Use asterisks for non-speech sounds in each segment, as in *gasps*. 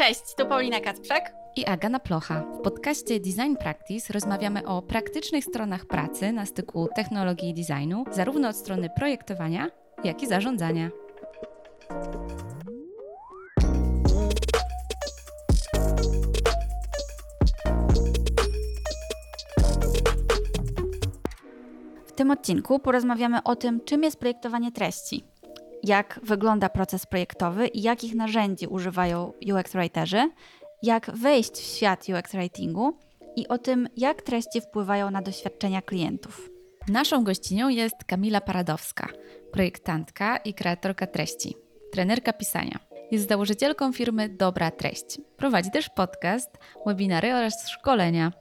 Cześć, tu Paulina Kacprzak i Agana Plocha. W podcaście Design Practice rozmawiamy o praktycznych stronach pracy na styku technologii i designu, zarówno od strony projektowania, jak i zarządzania. W tym odcinku porozmawiamy o tym, czym jest projektowanie treści, jak wygląda proces projektowy i jakich narzędzi używają UX writerzy, jak wejść w świat UX writingu i o tym, jak treści wpływają na doświadczenia klientów. Naszą gościnią jest Kamila Paradowska, projektantka i kreatorka treści, trenerka pisania. Jest założycielką firmy Dobra Treść. Prowadzi też podcast, webinary oraz szkolenia.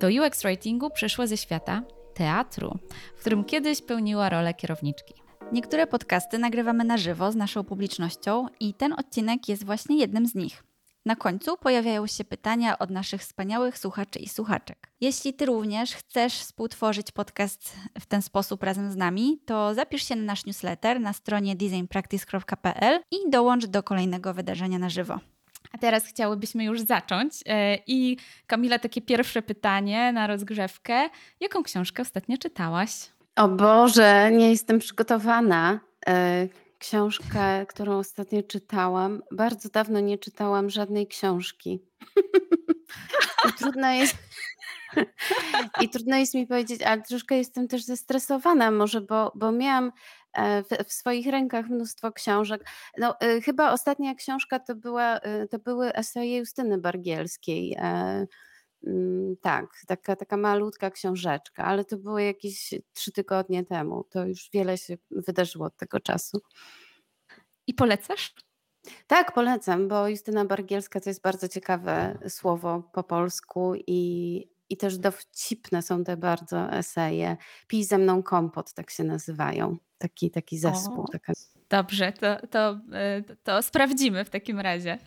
Do UX writingu przeszła ze świata teatru, w którym kiedyś pełniła rolę kierowniczki. Niektóre podcasty nagrywamy na żywo z naszą publicznością i ten odcinek jest właśnie jednym z nich. Na końcu pojawiają się pytania od naszych wspaniałych słuchaczy i słuchaczek. Jeśli Ty również chcesz współtworzyć podcast w ten sposób razem z nami, to zapisz się na nasz newsletter na stronie designpractice.pl i dołącz do kolejnego wydarzenia na żywo. A teraz chciałybyśmy już zacząć. E, I Kamila, takie pierwsze pytanie na rozgrzewkę. Jaką książkę ostatnio czytałaś? O Boże, nie jestem przygotowana. E, książkę, którą ostatnio czytałam. Bardzo dawno nie czytałam żadnej książki. *laughs* I trudno jest. *laughs* I trudno jest mi powiedzieć, ale troszkę jestem też zestresowana, może, bo, bo miałam e, w, w swoich rękach mnóstwo książek. No, y, chyba ostatnia książka to, była, to były eseje Justyny Bargielskiej. Y, Mm, tak, taka, taka malutka książeczka, ale to było jakieś trzy tygodnie temu. To już wiele się wydarzyło od tego czasu. I polecasz? Tak, polecam, bo Justyna Bargielska to jest bardzo ciekawe słowo po polsku i, i też dowcipne są te bardzo eseje. Pij ze mną kompot, tak się nazywają. Taki, taki zespół. Taka... Dobrze, to, to, e, to sprawdzimy w takim razie.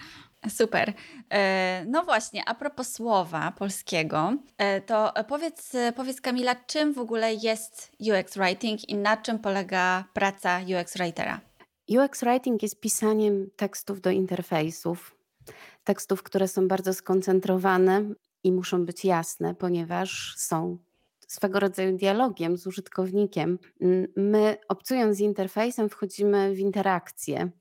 Super. E, no właśnie, a propos słowa polskiego, e, to powiedz, powiedz Kamila, czym w ogóle jest UX Writing i na czym polega praca UX Writera? UX Writing jest pisaniem tekstów do interfejsów, tekstów, które są bardzo skoncentrowane i muszą być jasne, ponieważ są swego rodzaju dialogiem z użytkownikiem. My, obcując z interfejsem, wchodzimy w interakcję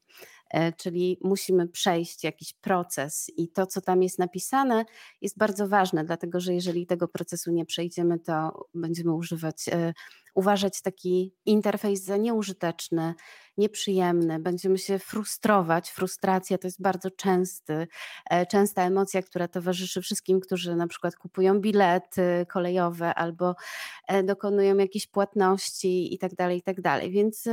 czyli musimy przejść jakiś proces i to, co tam jest napisane, jest bardzo ważne, dlatego że jeżeli tego procesu nie przejdziemy, to będziemy używać, e, uważać taki interfejs za nieużyteczny, nieprzyjemny, będziemy się frustrować. Frustracja to jest bardzo częsty, e, częsta emocja, która towarzyszy wszystkim, którzy na przykład kupują bilety kolejowe albo dokonują jakiejś płatności itd., tak itd. Tak Więc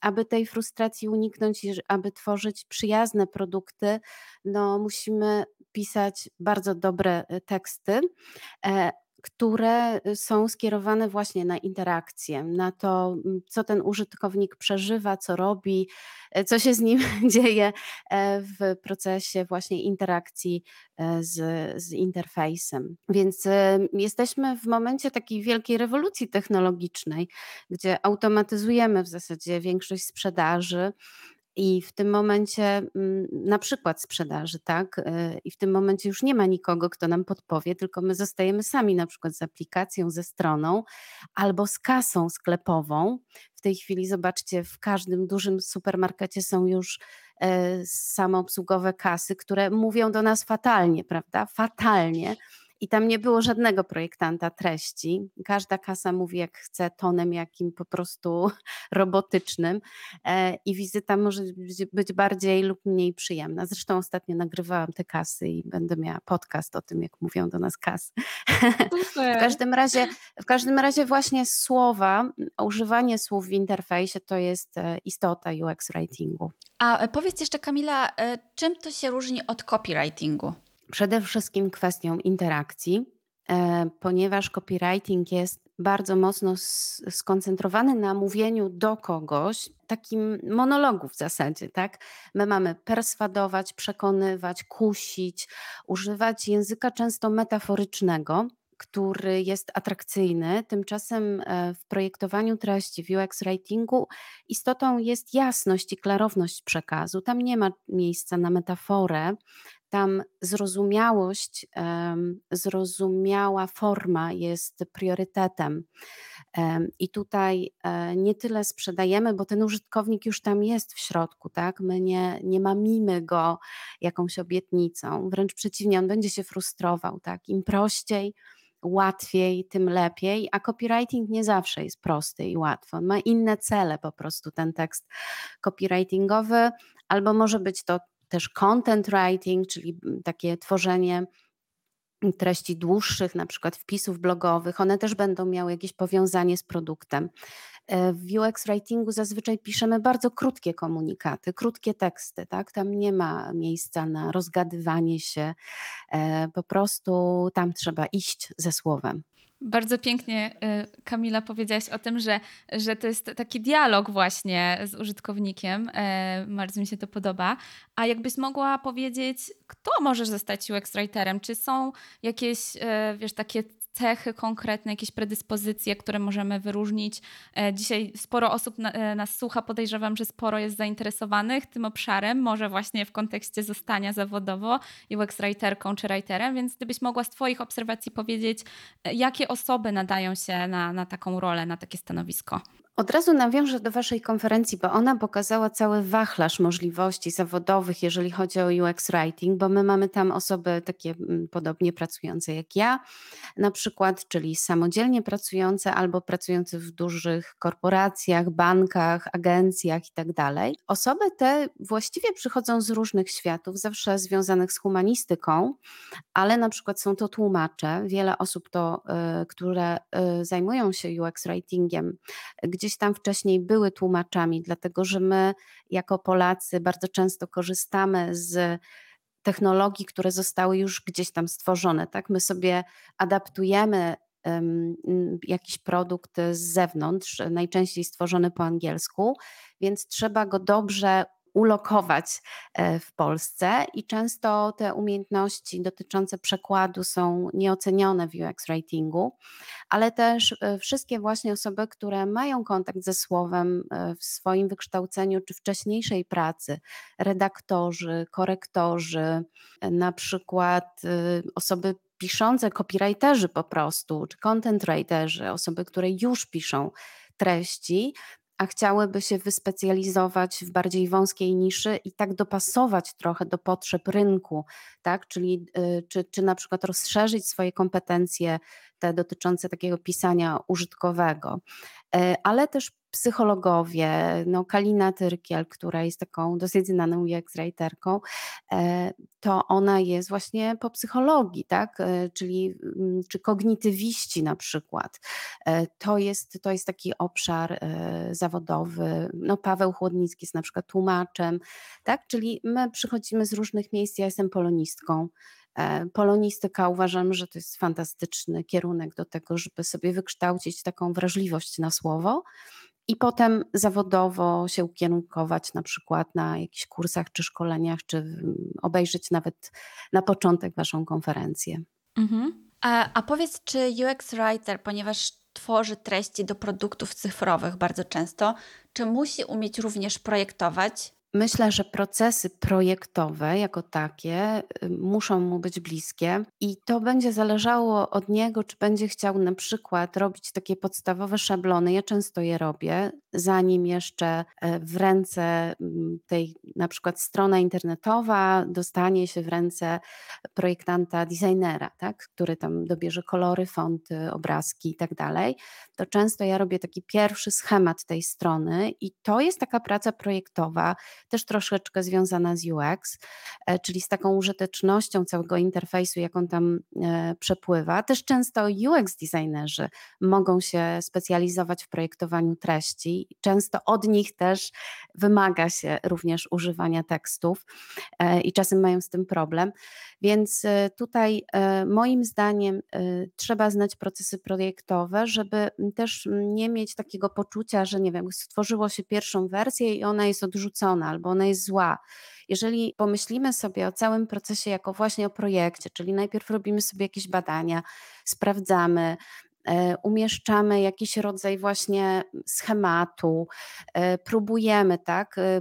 aby tej frustracji uniknąć, aby tworzyć przyjazne produkty, no musimy pisać bardzo dobre e, teksty e, które y, są skierowane właśnie na interakcję, na to, mm, co ten użytkownik przeżywa, co robi, e, co się z nim *laughs* dzieje e, w procesie właśnie interakcji e, z, z interfejsem. Więc jesteśmy w momencie takiej wielkiej rewolucji technologicznej, gdzie automatyzujemy w zasadzie większość sprzedaży, i w tym momencie, mm, na przykład sprzedaży, tak? Y, I w tym momencie już nie ma nikogo, kto nam podpowie, tylko my zostajemy sami, na przykład z aplikacją, ze stroną albo z kasą sklepową. W tej chwili, zobaczcie, w każdym dużym supermarkecie są już e, samoobsługowe kasy, które mówią do nas fatalnie, prawda? Fatalnie i tam nie było żadnego projektanta treści. Każda kasa mówi jak chce, tonem jakim po prostu *laughs* robotycznym e, i wizyta może być bardziej lub mniej przyjemna. Zresztą ostatnio nagrywałam te kasy i będę miała podcast o tym, jak mówią do nas kasy. *laughs* w każdym razie, w każdym razie właśnie słowa, używanie słów w interfejsie to jest e, istota UX writingu. A e, powiedz jeszcze Kamila, czym to się różni od copywritingu? Przede wszystkim kwestią interakcji, e, ponieważ copywriting jest bardzo mocno skoncentrowany na mówieniu do kogoś, takim monologu w zasadzie, tak? My mamy perswadować, przekonywać, kusić, używać języka często metaforycznego, który jest atrakcyjny. Tymczasem e, w projektowaniu treści, w UX writingu istotą jest jasność i klarowność przekazu. Tam nie ma miejsca na metaforę, tam zrozumiałość, zrozumiała forma jest priorytetem. I tutaj e, nie tyle sprzedajemy, bo ten użytkownik już tam jest w środku, tak? My nie, nie mamimy go jakąś obietnicą, wręcz przeciwnie, on będzie się frustrował, tak? Im prościej, łatwiej, tym lepiej, a copywriting nie zawsze jest prosty i łatwy. On ma inne cele po prostu, ten tekst copywritingowy, albo może być to też content writing, czyli takie tworzenie treści dłuższych, na przykład wpisów blogowych, one też będą miały jakieś powiązanie z produktem. E, w UX writingu zazwyczaj piszemy bardzo krótkie komunikaty, krótkie teksty, tak? Tam nie ma miejsca na rozgadywanie się, e, po prostu tam trzeba iść ze słowem. Bardzo pięknie, y, Kamila, powiedziałaś o tym, że, że to jest taki dialog właśnie z użytkownikiem. E, bardzo mi się to podoba. A jakbyś mogła powiedzieć, kto może zostać UX writerem? Czy są jakieś, e, wiesz, takie cechy konkretne, jakieś predyspozycje, które możemy wyróżnić. E, dzisiaj sporo osób e, nas słucha, podejrzewam, że sporo jest zainteresowanych tym obszarem, może właśnie w kontekście zostania zawodowo UX writerką czy writerem, więc gdybyś mogła z Twoich obserwacji powiedzieć, e, jakie osoby nadają się na, na taką rolę, na takie stanowisko? Od razu nawiążę do Waszej konferencji, bo ona pokazała cały wachlarz możliwości zawodowych, jeżeli chodzi o UX Writing, bo my mamy tam osoby takie mm, podobnie pracujące jak ja, na przykład, czyli samodzielnie pracujące albo pracujące w dużych korporacjach, bankach, agencjach itd. Tak osoby te właściwie przychodzą z różnych światów, zawsze związanych z humanistyką, ale na przykład są to tłumacze. Wiele osób to, y, które y, zajmują się UX Writingiem, gdzie gdzieś tam wcześniej były tłumaczami, dlatego że my jako Polacy bardzo często korzystamy z technologii, które zostały już gdzieś tam stworzone. Tak? My sobie adaptujemy um, jakiś produkt z zewnątrz, najczęściej stworzony po angielsku, więc trzeba go dobrze ulokować e, w Polsce i często te umiejętności dotyczące przekładu są nieocenione w UX writingu, ale też e, wszystkie właśnie osoby, które mają kontakt ze słowem e, w swoim wykształceniu czy wcześniejszej pracy, redaktorzy, korektorzy, na przykład osoby piszące, copywriterzy po prostu, czy content writerzy, osoby, które już piszą treści, a chciałyby się wyspecjalizować w bardziej wąskiej niszy i tak dopasować trochę do potrzeb rynku, tak? Czyli y, czy, czy na przykład rozszerzyć swoje kompetencje te dotyczące takiego pisania użytkowego, e, ale też psychologowie, no Kalina Tyrkiel, która jest taką dosyć znaną UX-writerką, e, to ona jest właśnie po psychologii, tak? E, czyli mm, czy kognitywiści na przykład. To jest, to jest taki obszar zawodowy. No Paweł Chłodnicki jest na przykład tłumaczem, tak? Czyli my przychodzimy z różnych miejsc, ja jestem polonistką, polonistyka uważam, że to jest fantastyczny kierunek do tego, żeby sobie wykształcić taką wrażliwość na słowo i potem zawodowo się ukierunkować na przykład na jakichś kursach czy szkoleniach, czy obejrzeć nawet na początek Waszą konferencję. Mhm. A, a powiedz, czy UX Writer, ponieważ tworzy treści do produktów cyfrowych bardzo często, czy musi umieć również projektować? Myślę, że procesy projektowe jako takie y, muszą mu być bliskie i to będzie zależało od niego, czy będzie chciał na przykład robić takie podstawowe szablony. Ja często je robię, zanim jeszcze e, w ręce mm, tej na przykład strona internetowa dostanie się w ręce projektanta, designera, tak, który tam dobierze kolory, fonty, obrazki i tak dalej, to często ja robię taki pierwszy schemat tej strony i to jest taka praca projektowa też troszeczkę związana z UX, e, czyli z taką użytecznością całego interfejsu, jaką tam e, przepływa. Też często UX designerzy mogą się specjalizować w projektowaniu treści. Często od nich też wymaga się również używania tekstów e, i czasem mają z tym problem. Więc tutaj moim zdaniem trzeba znać procesy projektowe, żeby też nie mieć takiego poczucia, że nie wiem, stworzyło się pierwszą wersję i ona jest odrzucona albo ona jest zła. jeżeli pomyślimy sobie o całym procesie jako właśnie o projekcie, czyli najpierw robimy sobie jakieś badania, sprawdzamy, e, umieszczamy jakiś rodzaj właśnie schematu, e, próbujemy, tak? E,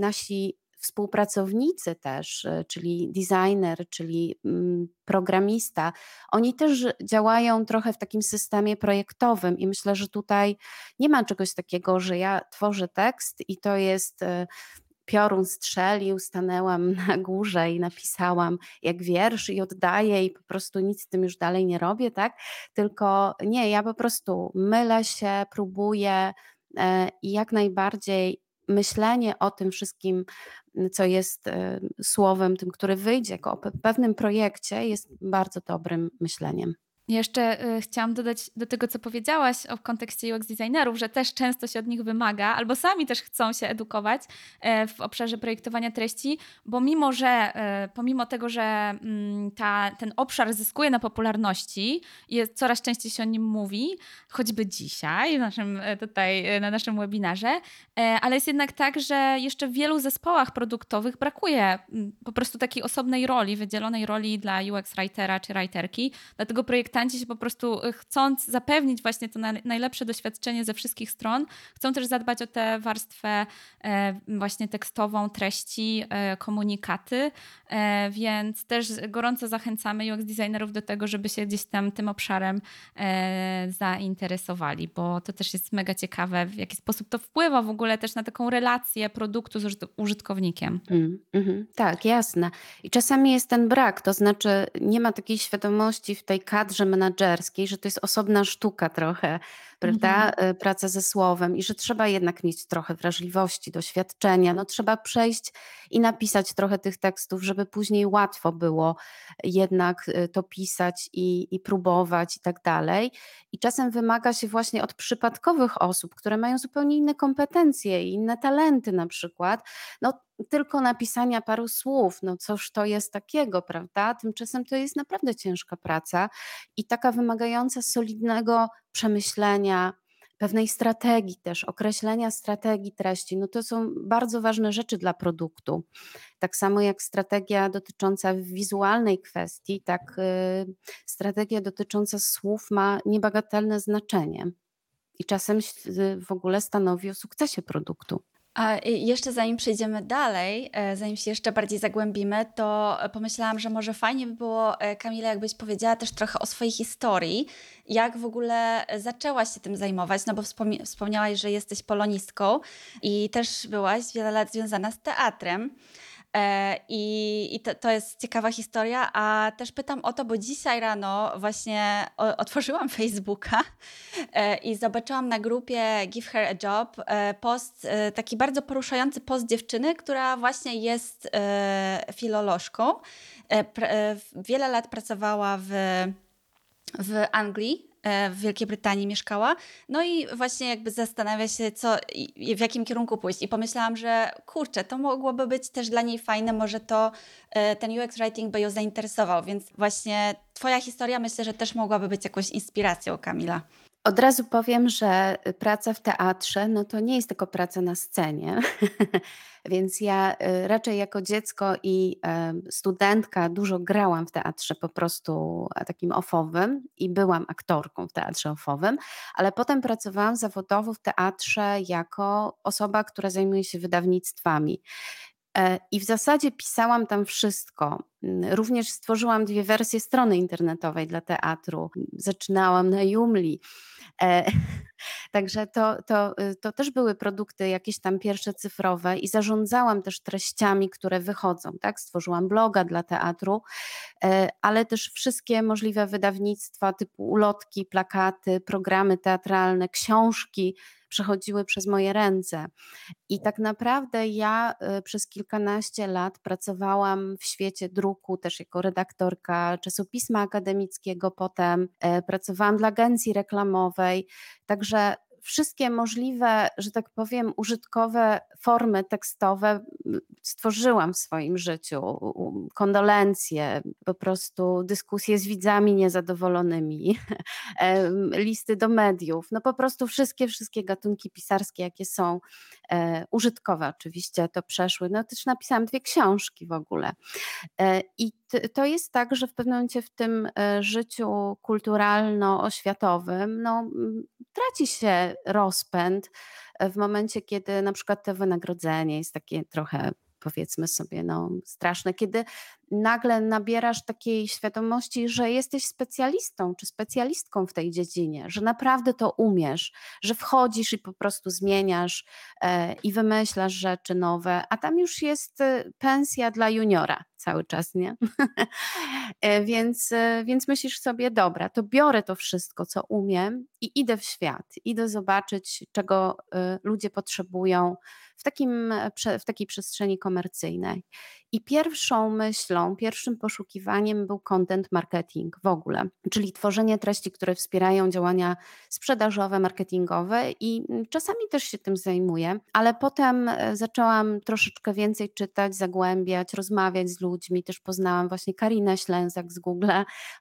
nasi współpracownicy też, czyli designer, czyli mm, programista, oni też działają trochę w takim systemie projektowym i myślę, że tutaj nie ma czegoś takiego, że ja tworzę tekst i to jest piorun strzelił, stanęłam *laughs* na górze i napisałam jak wiersz i oddaję i po prostu nic z tym już dalej nie robię, tak? Tylko nie, ja po prostu mylę się, próbuję e, i jak najbardziej myślenie o tym wszystkim, co jest e, słowem, tym, który wyjdzie o pewnym projekcie, jest bardzo dobrym myśleniem. Jeszcze y, chciałam dodać do tego, co powiedziałaś o kontekście UX designerów, że też często się od nich wymaga, albo sami też chcą się edukować e, w obszarze projektowania treści, bo mimo, że e, pomimo tego, że mm, ta, ten obszar zyskuje na popularności i coraz częściej się o nim mówi, choćby dzisiaj naszym, e, tutaj na naszym webinarze, ale jest jednak tak, że jeszcze w wielu zespołach produktowych brakuje mm, po prostu takiej osobnej roli, wydzielonej roli dla UX writera czy writerki, dlatego projektanci projektanci się po prostu y, chcąc zapewnić właśnie to najlepsze doświadczenie ze wszystkich stron, chcą też zadbać o tę warstwę e, właśnie tekstową, treści, e, komunikaty, e, więc też gorąco zachęcamy UX designerów do tego, żeby się gdzieś tam tym obszarem zainteresowali, bo to też jest mega ciekawe, w jaki sposób to wpływa w ogóle też na taką relację produktu z użytkownikiem. Mm, mm, tak, jasne. I czasami jest ten brak, to znaczy nie ma takiej świadomości w tej kadrze, kadrze menadżerskiej, że to jest osobna sztuka trochę, prawda? Mhm. Y, praca ze słowem i że trzeba jednak mieć trochę wrażliwości, doświadczenia. No, trzeba przejść i napisać trochę tych tekstów, żeby później łatwo było jednak y, to pisać i, i próbować i tak dalej. I czasem wymaga się właśnie od przypadkowych osób, które mają zupełnie inne kompetencje i inne talenty na przykład, no tylko napisania paru słów, no cóż to jest takiego, prawda? Tymczasem to jest naprawdę ciężka praca i taka wymagająca solidnego przemyślenia, pewnej strategii też, określenia strategii treści. No to są bardzo ważne rzeczy dla produktu. Tak samo jak strategia dotycząca wizualnej kwestii, tak y, strategia dotycząca słów ma niebagatelne znaczenie i czasem w ogóle stanowi o sukcesie produktu. A jeszcze zanim przejdziemy dalej, e, zanim się jeszcze bardziej zagłębimy, to pomyślałam, że może fajnie by było, e, Kamila, jakbyś powiedziała też trochę o swojej historii, jak w ogóle zaczęłaś się tym zajmować, no bo wspomniałaś, że jesteś polonistką i też byłaś wiele lat związana z teatrem. E, I, i to, to, jest ciekawa historia, a też pytam o to, bo dzisiaj rano właśnie otworzyłam *laughs* Facebooka e, i zobaczyłam na grupie Give Her a Job e, post, taki bardzo poruszający post dziewczyny, która właśnie jest filolożką. Wiele lat pracowała w, w Anglii w Wielkiej Brytanii mieszkała. No i właśnie jakby zastanawia się, co, w jakim kierunku pójść. I pomyślałam, że kurczę, to mogłoby być też dla niej fajne, może to e, ten UX writing by ją zainteresował. Więc właśnie Twoja historia myślę, że też mogłaby być jakąś inspiracją, Kamila. Od razu powiem, że praca w teatrze, no to nie jest tylko praca na scenie. *laughs* Więc ja y, raczej jako dziecko i studentka dużo grałam w teatrze po prostu takim ofowym i byłam aktorką w teatrze ofowym, ale potem pracowałam zawodowo w teatrze jako osoba, która zajmuje się wydawnictwami. E, I w zasadzie pisałam tam wszystko. Mm, również stworzyłam dwie wersje strony internetowej dla teatru. Zaczynałam na Joomla. E, *laughs* także to, to, y, to też były produkty jakieś tam pierwsze cyfrowe i zarządzałam też treściami, które wychodzą. Tak? Stworzyłam bloga dla teatru, e, ale też wszystkie możliwe wydawnictwa typu ulotki, plakaty, programy teatralne, książki przechodziły przez moje ręce. I tak naprawdę ja y, przez kilkanaście lat pracowałam w świecie druku, też jako redaktorka czasopisma akademickiego, potem e, pracowałam dla agencji reklamowej. Także wszystkie możliwe, że tak powiem, użytkowe formy tekstowe stworzyłam w swoim życiu. Kondolencje, po prostu dyskusje z widzami niezadowolonymi, *laughs* listy do mediów, no po prostu wszystkie, wszystkie gatunki pisarskie, jakie są, e, użytkowe oczywiście, to przeszły. No też napisałam dwie książki w ogóle. E, I to jest tak, że w pewnym momencie w tym e, życiu kulturalno-oświatowym no, traci się rozpęd w momencie, kiedy na przykład to wynagrodzenie jest takie trochę powiedzmy sobie, no, straszne, kiedy nagle nabierasz takiej świadomości, że jesteś specjalistą czy specjalistką w tej dziedzinie, że naprawdę to umiesz, że wchodzisz i po prostu zmieniasz e, i wymyślasz rzeczy nowe, a tam już jest e, pensja dla juniora cały czas, nie? *laughs* e, więc, więc myślisz sobie, dobra, to biorę to wszystko, co umiem i idę w świat, idę zobaczyć, czego ludzie potrzebują w, takim, w takiej przestrzeni komercyjnej. I pierwszą myślą, pierwszym poszukiwaniem był content marketing w ogóle, czyli tworzenie treści, które wspierają działania sprzedażowe, marketingowe i czasami też się tym zajmuję, ale potem e, zaczęłam troszeczkę więcej czytać, zagłębiać, rozmawiać z ludźmi. Też poznałam właśnie Karinę Ślęzak z Google.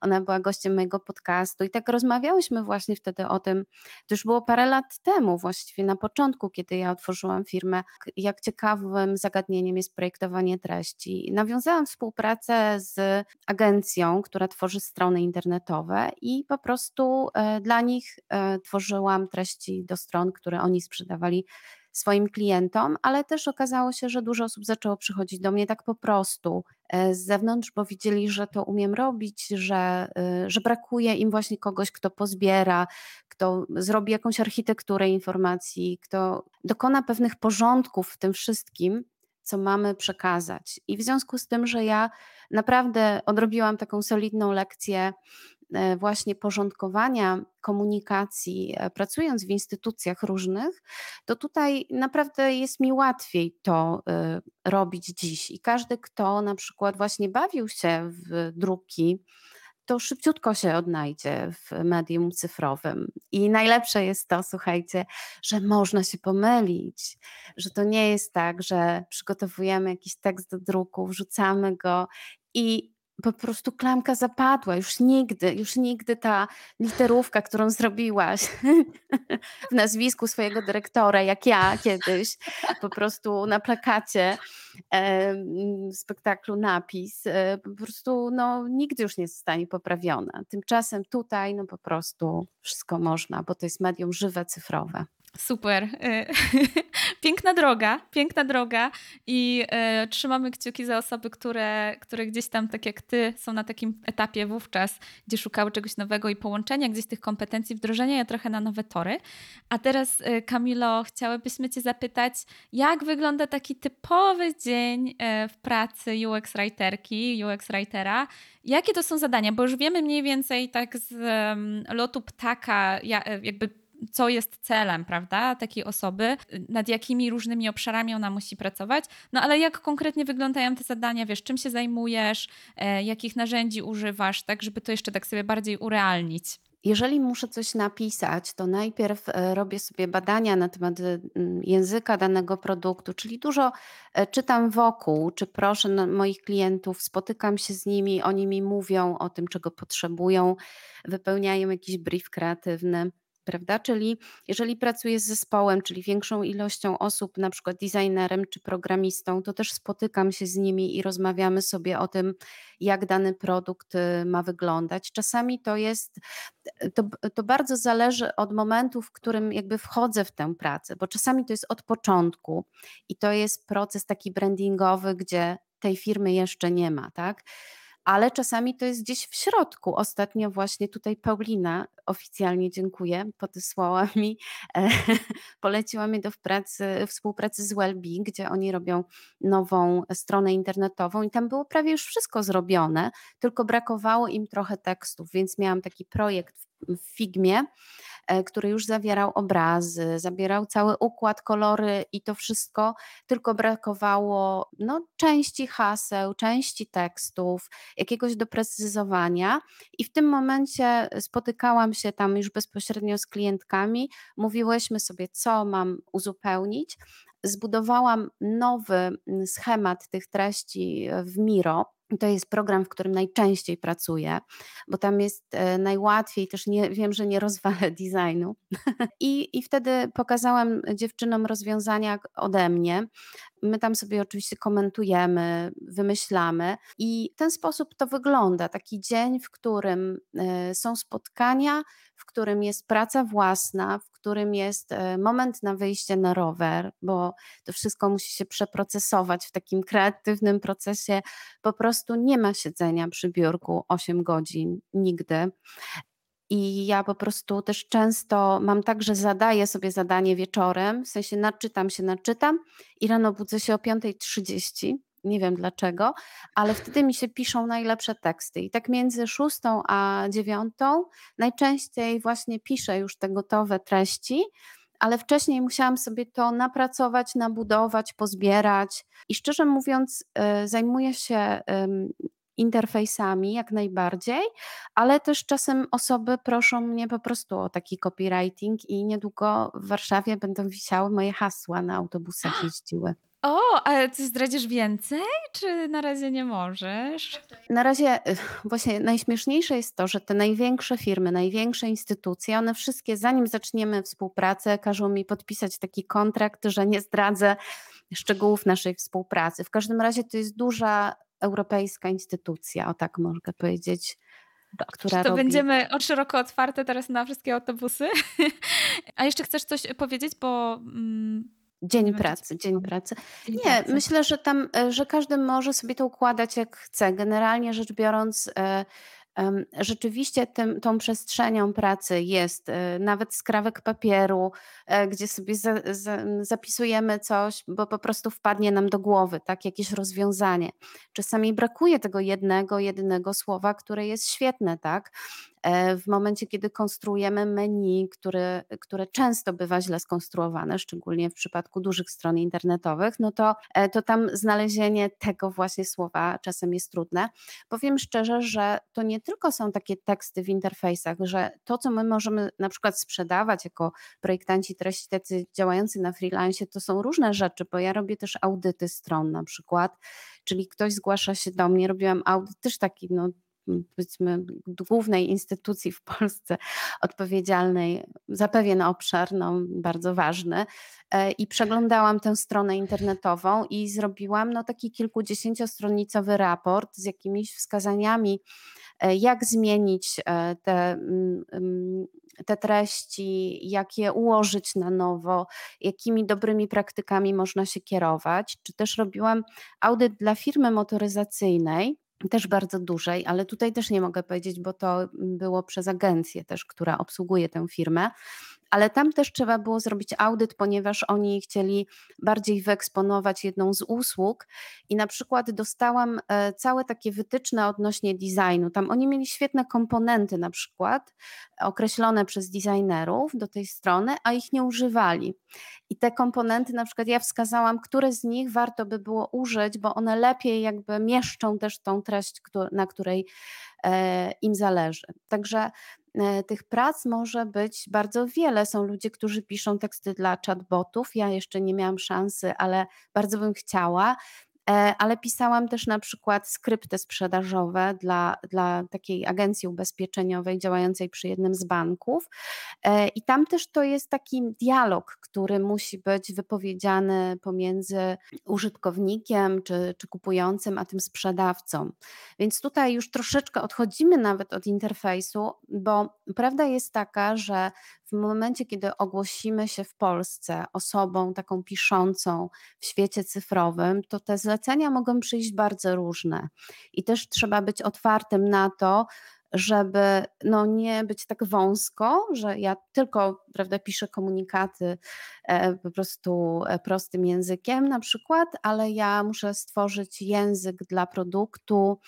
Ona była gościem mojego podcastu i tak rozmawiałyśmy właśnie wtedy o tym. To już było parę lat temu, właściwie na początku, kiedy ja otworzyłam firmę, jak ciekawym zagadnieniem jest projektowanie treści Nawiązałam współpracę z agencją, która tworzy strony internetowe i po prostu e, dla nich e, tworzyłam treści do stron, które oni sprzedawali swoim klientom, ale też okazało się, że dużo osób zaczęło przychodzić do mnie tak po prostu e, z zewnątrz, bo widzieli, że to umiem robić, że, że brakuje im właśnie kogoś, kto pozbiera, kto zrobi jakąś architekturę informacji, kto dokona pewnych porządków w tym wszystkim, co mamy przekazać. I w związku z tym, że ja naprawdę odrobiłam taką solidną lekcję e, właśnie porządkowania komunikacji, e, pracując w instytucjach różnych, to tutaj naprawdę jest mi łatwiej to e, robić dziś. I każdy, kto na przykład właśnie bawił się w druki, to szybciutko się odnajdzie w medium cyfrowym. I najlepsze jest to, słuchajcie, że można się pomylić, że to nie jest tak, że przygotowujemy jakiś tekst do druku, wrzucamy go i po prostu klamka zapadła. Już nigdy, już nigdy ta literówka, którą zrobiłaś *laughs* w nazwisku swojego dyrektora, jak ja kiedyś, po prostu na plakacie w spektaklu napis, e, po prostu no, nigdy już nie zostanie poprawiona. Tymczasem tutaj no po prostu wszystko można, bo to jest medium żywe, cyfrowe. Super. Y, *laughs* piękna droga, piękna droga i e, trzymamy kciuki za osoby, które, które gdzieś tam, tak jak ty, są na takim etapie wówczas, gdzie szukały czegoś nowego i połączenia gdzieś tych kompetencji, wdrożenia je trochę na nowe tory. A teraz, e, Kamilo, chciałybyśmy cię zapytać, jak wygląda taki typowy dzień e, w pracy UX writerki, UX writera? Jakie to są zadania? Bo już wiemy mniej więcej tak z lotu ptaka, ja, jakby co jest celem, prawda, takiej osoby, nad jakimi różnymi obszarami ona musi pracować. No ale jak konkretnie wyglądają te zadania, wiesz, czym się zajmujesz, e, jakich narzędzi używasz, tak, żeby to jeszcze tak sobie bardziej urealnić. Jeżeli muszę coś napisać, to najpierw e, robię sobie badania na temat języka danego produktu, czyli dużo e, czytam wokół, czy proszę moich klientów, spotykam się z nimi, oni mi mówią o tym, czego potrzebują, wypełniają jakiś brief kreatywny prawda? Czyli jeżeli pracuję z zespołem, czyli większą ilością osób, na przykład designerem czy programistą, to też spotykam się z nimi i rozmawiamy sobie o tym, jak dany produkt y, ma wyglądać. Czasami to jest, to, to bardzo zależy od momentu, w którym jakby wchodzę w tę pracę, bo czasami to jest od początku i to jest proces taki brandingowy, gdzie tej firmy jeszcze nie ma, tak? Ale czasami to jest gdzieś w środku. Ostatnio właśnie tutaj Paulina, oficjalnie dziękuję, podesłała *laughs* mi, e, poleciła mnie do pracy, współpracy z Wellbeing, gdzie oni robią nową stronę internetową i tam było prawie już wszystko zrobione, tylko brakowało im trochę tekstów, więc miałam taki projekt w Figmie, który już zawierał obrazy, zabierał cały układ, kolory i to wszystko, tylko brakowało no, części haseł, części tekstów, jakiegoś doprecyzowania. I w tym momencie spotykałam się tam już bezpośrednio z klientkami, mówiłyśmy sobie, co mam uzupełnić, zbudowałam nowy mm, schemat tych treści w Miro. To jest program, w którym najczęściej pracuję, bo tam jest e, najłatwiej, też nie, wiem, że nie rozwalę *laughs* designu. I, I wtedy pokazałam dziewczynom rozwiązania ode mnie. My tam sobie oczywiście komentujemy, wymyślamy, i w ten sposób to wygląda. Taki dzień, w którym e, są spotkania, w którym jest praca własna, w którym jest e, moment na wyjście na rower, bo to wszystko musi się przeprocesować w takim kreatywnym procesie. Po prostu nie ma siedzenia przy biurku 8 godzin nigdy. I ja po prostu też często mam tak, że zadaję sobie zadanie wieczorem, w sensie naczytam się, naczytam i rano budzę się o 5.30 nie wiem dlaczego, ale wtedy mi się piszą najlepsze teksty. I tak między szóstą a dziewiątą najczęściej właśnie piszę już te gotowe treści, ale wcześniej musiałam sobie to napracować, nabudować, pozbierać. I szczerze mówiąc, y, zajmuję się interfejsami jak najbardziej, ale też czasem osoby proszą mnie po prostu o taki copywriting i niedługo w Warszawie będą wisiały moje hasła na autobusach *gasps* jeździły. O, ale ty zdradzisz więcej, czy na razie nie możesz? Na razie *laughs* właśnie najśmieszniejsze jest to, że te największe firmy, największe instytucje, one wszystkie, zanim zaczniemy współpracę, każą mi podpisać taki kontrakt, że nie zdradzę szczegółów naszej współpracy. W każdym razie to jest duża europejska instytucja, o tak mogę powiedzieć. Która to robi... będziemy od szeroko otwarte teraz na wszystkie autobusy. *laughs* A jeszcze chcesz coś powiedzieć, bo. Mm Dzień pracy, dzień pracy. Dzień nie, pracy. myślę, że tam, e, że każdy może sobie to układać jak chce. Generalnie rzecz biorąc, e, rzeczywiście tym, tą przestrzenią pracy jest e, nawet skrawek papieru, gdzie sobie za, za, zapisujemy coś, bo po prostu wpadnie nam do głowy, tak, jakieś rozwiązanie. Czasami brakuje tego jednego, jedynego słowa, które jest świetne, tak, E, w momencie, kiedy konstruujemy menu, które, które często bywa źle skonstruowane, szczególnie w przypadku dużych stron internetowych, no to, e, to tam znalezienie tego właśnie słowa czasem jest trudne. Powiem szczerze, że to nie tylko są takie teksty w interfejsach, że to, co my możemy na przykład sprzedawać jako projektanci treści tacy działający na freelance, to są różne rzeczy, bo ja robię też audyty stron na przykład, czyli ktoś zgłasza się do mnie, robiłam audyt też taki no, powiedzmy głównej instytucji w Polsce odpowiedzialnej za pewien obszar, no, bardzo ważny. E, I przeglądałam tę stronę internetową i zrobiłam no, taki kilkudziesięciostronicowy raport z jakimiś wskazaniami, e, jak zmienić e, te, mm, mm, te treści, jak je ułożyć na nowo, jakimi dobrymi praktykami można się kierować. Czy też robiłam audyt dla firmy motoryzacyjnej też bardzo dużej, ale tutaj też nie mogę powiedzieć, bo to było przez agencję też, która obsługuje tę firmę ale tam też trzeba było zrobić audyt, ponieważ oni chcieli bardziej wyeksponować jedną z usług i na przykład dostałam e, całe takie wytyczne odnośnie designu. Tam oni mieli świetne komponenty na przykład określone przez designerów do tej strony, a ich nie używali. I te komponenty na przykład ja wskazałam, które z nich warto by było użyć, bo one lepiej jakby mieszczą też tą treść, na której e, im zależy. Także E, tych prac może być bardzo wiele. Są ludzie, którzy piszą teksty dla chatbotów. Ja jeszcze nie miałam szansy, ale bardzo bym chciała. E, ale pisałam też na przykład skrypty sprzedażowe dla, dla takiej agencji ubezpieczeniowej działającej przy jednym z banków. E, I tam też to jest taki dialog, który musi być wypowiedziany pomiędzy użytkownikiem czy, czy kupującym, a tym sprzedawcą. Więc tutaj już troszeczkę odchodzimy nawet od interfejsu, bo prawda jest taka, że w momencie, kiedy ogłosimy się w Polsce osobą taką piszącą w świecie cyfrowym, to te zlecenia mogą przyjść bardzo różne. I też trzeba być otwartym na to, żeby no, nie być tak wąsko, że ja tylko prawda, piszę komunikaty e, po prostu e, prostym językiem na przykład, ale ja muszę stworzyć język dla produktu,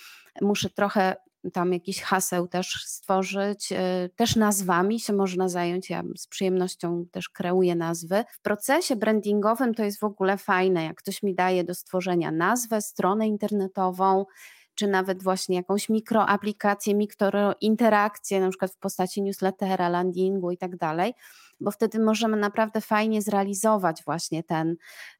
muszę trochę tam jakiś haseł też stworzyć, y, też nazwami się można zająć. Ja z przyjemnością też kreuję nazwy. W procesie brandingowym to jest w ogóle fajne, jak ktoś mi daje do stworzenia nazwę, stronę internetową, czy nawet właśnie jakąś mikroaplikację, mikrointerakcję, na przykład w postaci newslettera, landingu i tak dalej, bo wtedy możemy naprawdę fajnie zrealizować właśnie ten,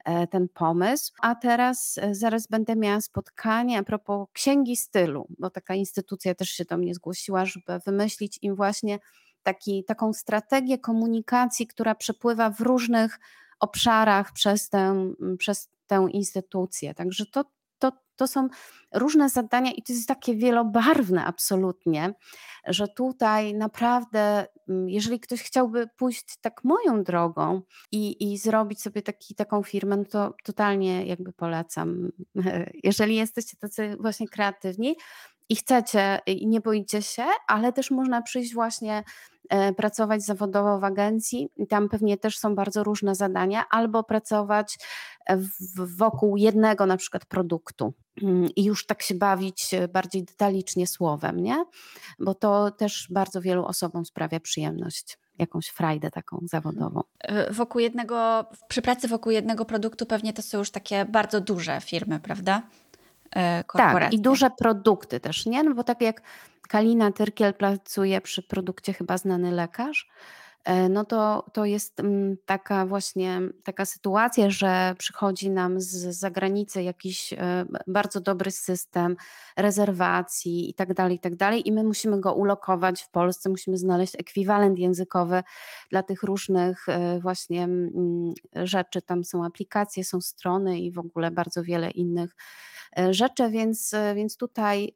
e, ten pomysł. A teraz e, zaraz będę miała spotkanie a propos księgi stylu, bo taka instytucja też się do mnie zgłosiła, żeby wymyślić im właśnie taki, taką strategię komunikacji, która przepływa w różnych obszarach przez tę, przez tę instytucję. Także to, to, są różne zadania i to jest takie wielobarwne absolutnie, że tutaj naprawdę, jeżeli ktoś chciałby pójść tak moją drogą i, i zrobić sobie taki, taką firmę, no to totalnie jakby polecam. *laughs* Jeżeli jesteście tacy właśnie kreatywni, i chcecie i nie boicie się, ale też można przyjść właśnie e, pracować zawodowo w agencji tam pewnie też są bardzo różne zadania, albo pracować w, wokół jednego na przykład produktu mm, i już tak się bawić bardziej detalicznie słowem, nie? Bo to też bardzo wielu osobom sprawia przyjemność jakąś frajdę taką zawodową. E, wokół jednego, przy pracy wokół jednego produktu pewnie to są już takie bardzo duże firmy, prawda? Korporacje. Tak, i duże produkty też, nie? No bo tak jak Kalina Tyrkiel pracuje przy produkcie chyba znany lekarz, e, no to, to jest mm, taka właśnie taka sytuacja, że przychodzi nam z zagranicy jakiś e, bardzo dobry system rezerwacji i tak dalej, i tak dalej i my musimy go ulokować w Polsce, musimy znaleźć ekwiwalent językowy dla tych różnych e, właśnie mm, rzeczy. Tam są aplikacje, są strony i w ogóle bardzo wiele innych E, rzeczy, więc, e, więc tutaj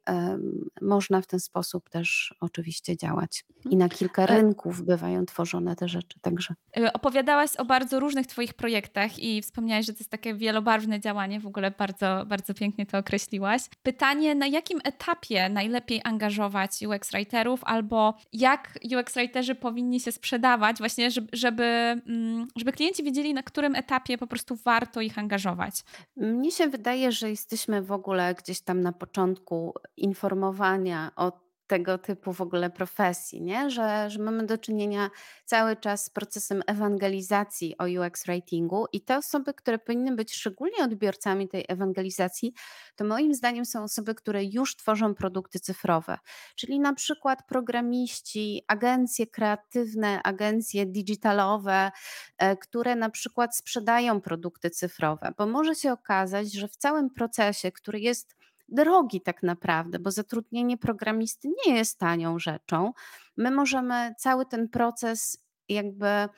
można w ten sposób też oczywiście działać. I na kilka mhm. rynków bywają tworzone te rzeczy. Także. E, opowiadałaś o bardzo różnych Twoich projektach i wspomniałaś, że to jest takie wielobarwne działanie. W ogóle bardzo, bardzo pięknie to określiłaś. Pytanie, na jakim etapie najlepiej angażować UX writerów albo jak UX writerzy powinni się sprzedawać, właśnie, żeby, żeby, mm, żeby klienci wiedzieli, na którym etapie po prostu warto ich angażować? Mnie się wydaje, że jesteśmy w ogóle gdzieś tam na początku informowania o tego typu w ogóle profesji, nie? Że, że mamy do czynienia cały czas z procesem ewangelizacji o UX writingu i te osoby, które powinny być szczególnie odbiorcami tej ewangelizacji, to moim zdaniem są osoby, które już tworzą produkty cyfrowe, czyli na przykład programiści, agencje kreatywne, agencje digitalowe, e, które na przykład sprzedają produkty cyfrowe, bo może się okazać, że w całym procesie, który jest drogi tak naprawdę, bo zatrudnienie programisty nie jest tanią rzeczą. My możemy cały ten proces jakby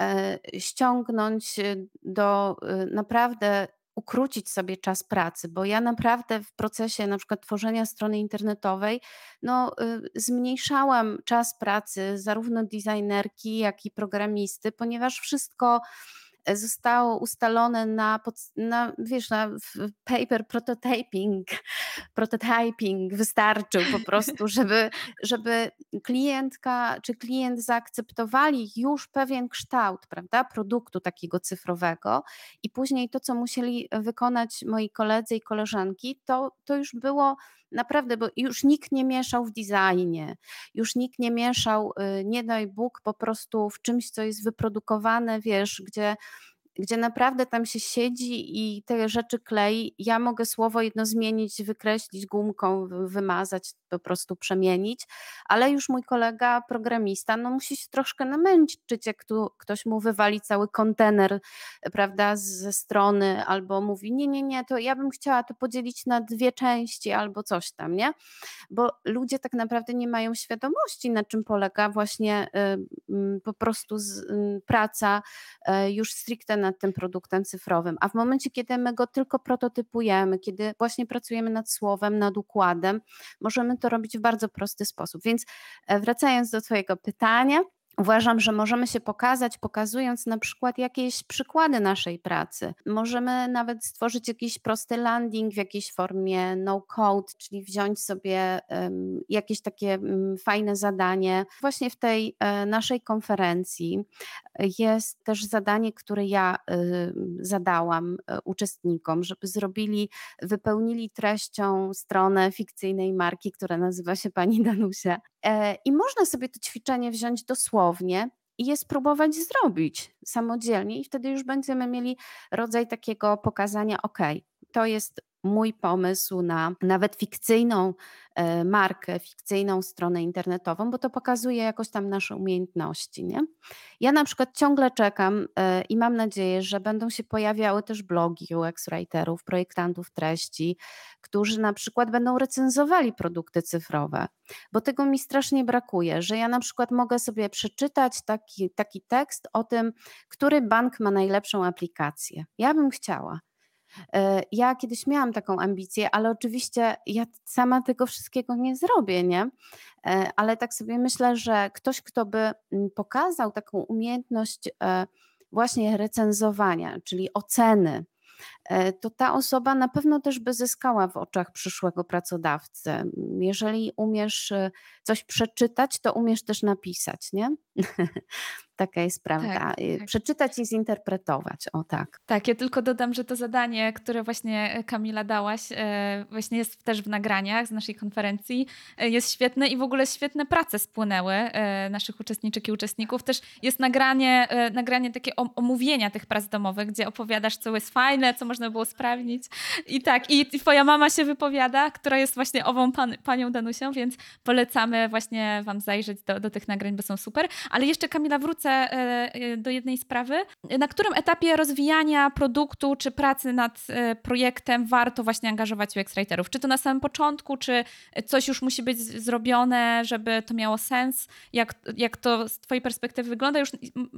e, ściągnąć e, do e, naprawdę ukrócić sobie czas pracy, bo ja naprawdę w procesie na przykład tworzenia strony internetowej no, zmniejszałam czas pracy zarówno designerki, jak i programisty, ponieważ wszystko zostało ustalone na, na wiesz, na paper prototyping, *laughs* prototyping wystarczył po prostu, *laughs* żeby, żeby klientka czy klient zaakceptowali już pewien kształt, prawda, produktu takiego cyfrowego i później to, co musieli wykonać moi koledzy i koleżanki, to, to już było Naprawdę, bo już nikt nie mieszał w designie, już nikt nie mieszał, y, nie daj Bóg, po prostu w czymś, co jest wyprodukowane, wiesz, gdzie gdzie naprawdę tam się siedzi i te rzeczy klei. Ja mogę słowo jedno zmienić, wykreślić gumką, wymazać, po prostu przemienić, ale już mój kolega programista no musi się troszkę namęczyć, jak tu ktoś mu wywali cały kontener, prawda, ze strony, albo mówi, nie, nie, nie, to ja bym chciała to podzielić na dwie części, albo coś tam, nie? Bo ludzie tak naprawdę nie mają świadomości, na czym polega właśnie y, po prostu z, y, praca y, już stricte nad tym produktem cyfrowym. A w momencie, kiedy my go tylko prototypujemy, kiedy właśnie pracujemy nad słowem, nad układem, możemy to robić w bardzo prosty sposób. Więc e, wracając do Twojego pytania, Uważam, że możemy się pokazać, pokazując na przykład jakieś przykłady naszej pracy. Możemy nawet stworzyć jakiś prosty landing w jakiejś formie no-code, czyli wziąć sobie um, jakieś takie um, fajne zadanie. Właśnie w tej um, naszej konferencji jest też zadanie, które ja zadałam e, uczestnikom, żeby zrobili, wypełnili treścią stronę fikcyjnej marki, która nazywa się Pani Danusia. E, I można sobie to ćwiczenie wziąć dosłownie i je spróbować zrobić samodzielnie, i wtedy już będziemy mieli rodzaj takiego pokazania: OK, to jest mój pomysł na nawet fikcyjną e, markę, fikcyjną stronę internetową, bo to pokazuje jakoś tam nasze umiejętności. Nie? Ja na przykład ciągle czekam e, i mam nadzieję, że będą się pojawiały też blogi UX writerów, projektantów treści, którzy na przykład będą recenzowali produkty cyfrowe, bo tego mi strasznie brakuje, że ja na przykład mogę sobie przeczytać taki, taki tekst o tym, który bank ma najlepszą aplikację. Ja bym chciała. E, ja kiedyś miałam taką ambicję, ale oczywiście ja sama tego wszystkiego nie zrobię, nie? E, ale tak sobie myślę, że ktoś, kto by mm, pokazał taką umiejętność e, właśnie recenzowania, czyli oceny, to ta osoba na pewno też by zyskała w oczach przyszłego pracodawcy. Jeżeli umiesz coś przeczytać, to umiesz też napisać, nie? *laughs* Taka jest prawda. Tak, y, tak. Przeczytać i zinterpretować, o tak. Tak, ja tylko dodam, że to zadanie, które właśnie e, Kamila dałaś, e, właśnie jest też w nagraniach z naszej konferencji, e, jest świetne i w ogóle świetne prace spłynęły naszych uczestniczek i uczestników. Też jest nagranie, nagranie takie omówienia tych prac domowych, gdzie opowiadasz, co jest fajne, co można było sprawdzić. I tak, i twoja mama się wypowiada, która jest właśnie ową pan, panią Danusią, więc polecamy właśnie wam zajrzeć do, do tych nagrań, bo są super. Ale jeszcze Kamila wrócę wrócę e, e, do jednej sprawy. Na którym etapie rozwijania produktu czy pracy nad e, projektem warto właśnie angażować UX writerów? Czy to na samym początku, czy coś już musi być zrobione, żeby to miało sens? Jak, jak to z Twojej perspektywy wygląda? Już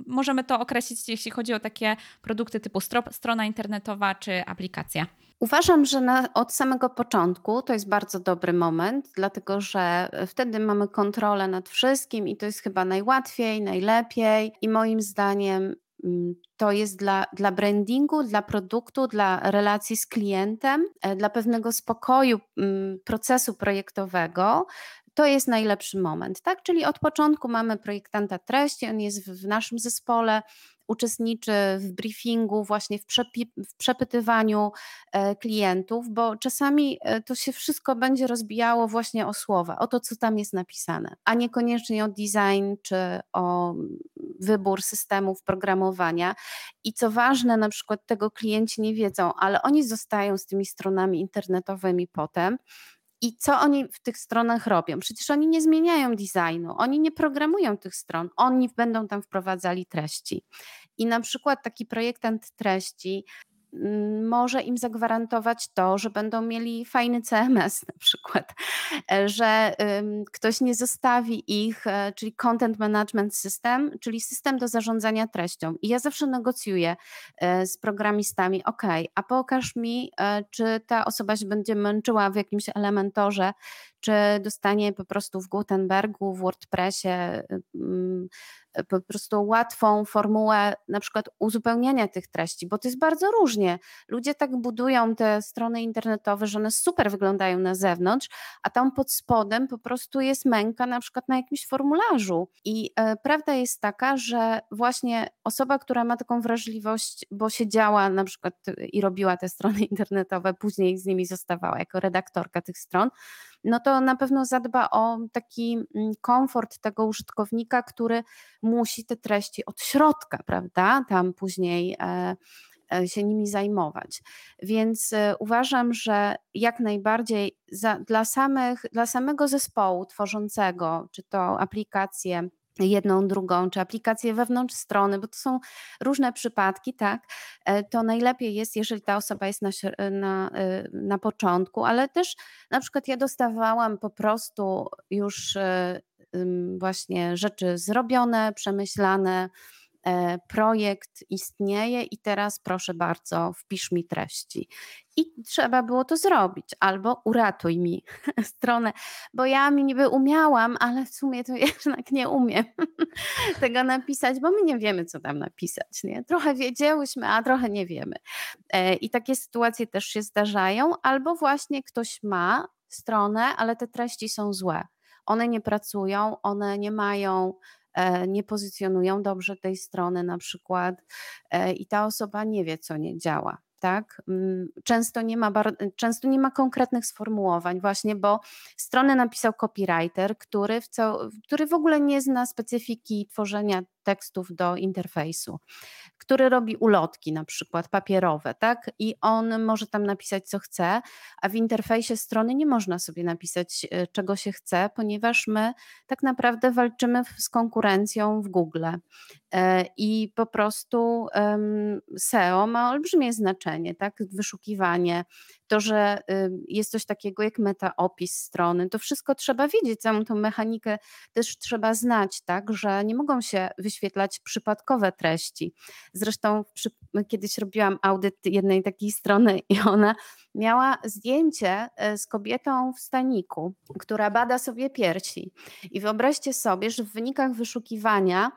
możemy to określić, jeśli chodzi o takie produkty typu strona internetowa czy aplikacja. Uważam, że na, od samego początku to jest bardzo dobry moment, dlatego że wtedy mamy kontrolę nad wszystkim i to jest chyba najłatwiej, najlepiej. I moim zdaniem mm, to jest dla, dla brandingu, dla produktu, dla relacji z klientem, e, dla pewnego spokoju mm, procesu projektowego. To jest najlepszy moment, tak? Czyli od początku mamy projektanta treści, on jest w naszym zespole, uczestniczy w briefingu, właśnie w, w przepytywaniu e, klientów, bo czasami e, to się wszystko będzie rozbijało właśnie o słowa, o to, co tam jest napisane, a niekoniecznie o design czy o wybór systemów programowania. I co ważne, na przykład tego klienci nie wiedzą, ale oni zostają z tymi stronami internetowymi potem i co oni w tych stronach robią? Przecież oni nie zmieniają designu, oni nie programują tych stron, oni będą tam wprowadzali treści. I na przykład taki projektant treści Mm, może im zagwarantować to, że będą mieli fajny CMS na przykład, e, że ktoś nie zostawi ich, e, czyli Content Management System, czyli system do zarządzania treścią. I ja zawsze negocjuję e, z programistami, ok, a pokaż mi, czy ta osoba się będzie męczyła w jakimś elementorze, czy dostanie po prostu w Gutenbergu, w WordPressie po prostu łatwą formułę na przykład uzupełniania tych treści, bo to jest bardzo różnie. Ludzie tak budują te strony internetowe, że one super wyglądają na zewnątrz, a tam pod spodem po prostu jest męka na przykład na jakimś formularzu. I e, prawda jest taka, że właśnie osoba, która ma taką wrażliwość, bo siedziała na przykład i robiła te strony *laughs* internetowe, później z nimi zostawała jako redaktorka tych stron, no to na pewno zadba o taki mm, komfort tego użytkownika, który musi te treści od środka, prawda, tam później e, e, się nimi zajmować. Więc e, uważam, że jak najbardziej za, dla, samych, dla samego zespołu tworzącego, czy to aplikacje, jedną, drugą, czy aplikację wewnątrz strony, bo to są różne przypadki, tak, to najlepiej jest, jeżeli ta osoba jest na, na, na początku, ale też na przykład ja dostawałam po prostu już właśnie rzeczy zrobione, przemyślane, e, projekt istnieje i teraz proszę bardzo, wpisz mi treści. I trzeba było to zrobić, albo uratuj mi *laughs* stronę, bo ja mi niby umiałam, ale w sumie to *laughs* jednak nie umiem *laughs* tego napisać, bo my nie wiemy, co tam napisać. Nie? Trochę wiedziałyśmy, a trochę nie wiemy. E, I takie sytuacje też się zdarzają, albo właśnie ktoś ma stronę, ale te treści są złe one nie pracują, one nie mają e, nie pozycjonują dobrze tej strony na przykład e, i ta osoba nie wie, co nie działa. Tak? Mm, często nie, ma często nie ma konkretnych sformułowań, właśnie, bo stronę napisał copywriter, który w, który w ogóle nie zna specyfiki tworzenia tekstów do interfejsu który robi ulotki na przykład papierowe, tak? I on może tam napisać co chce, a w interfejsie strony nie można sobie napisać e, czego się chce, ponieważ my tak naprawdę walczymy z konkurencją w Google. E, I po prostu SEO ma olbrzymie znaczenie, tak? Wyszukiwanie, to, że jest coś takiego jak meta opis strony, to wszystko trzeba wiedzieć, całą tą mechanikę też trzeba znać, tak, że nie mogą się wyświetlać przypadkowe treści. Zresztą przy, kiedyś robiłam audyt jednej takiej strony i ona miała zdjęcie e, z kobietą w staniku, która bada sobie piersi. I wyobraźcie sobie, że w wynikach wyszukiwania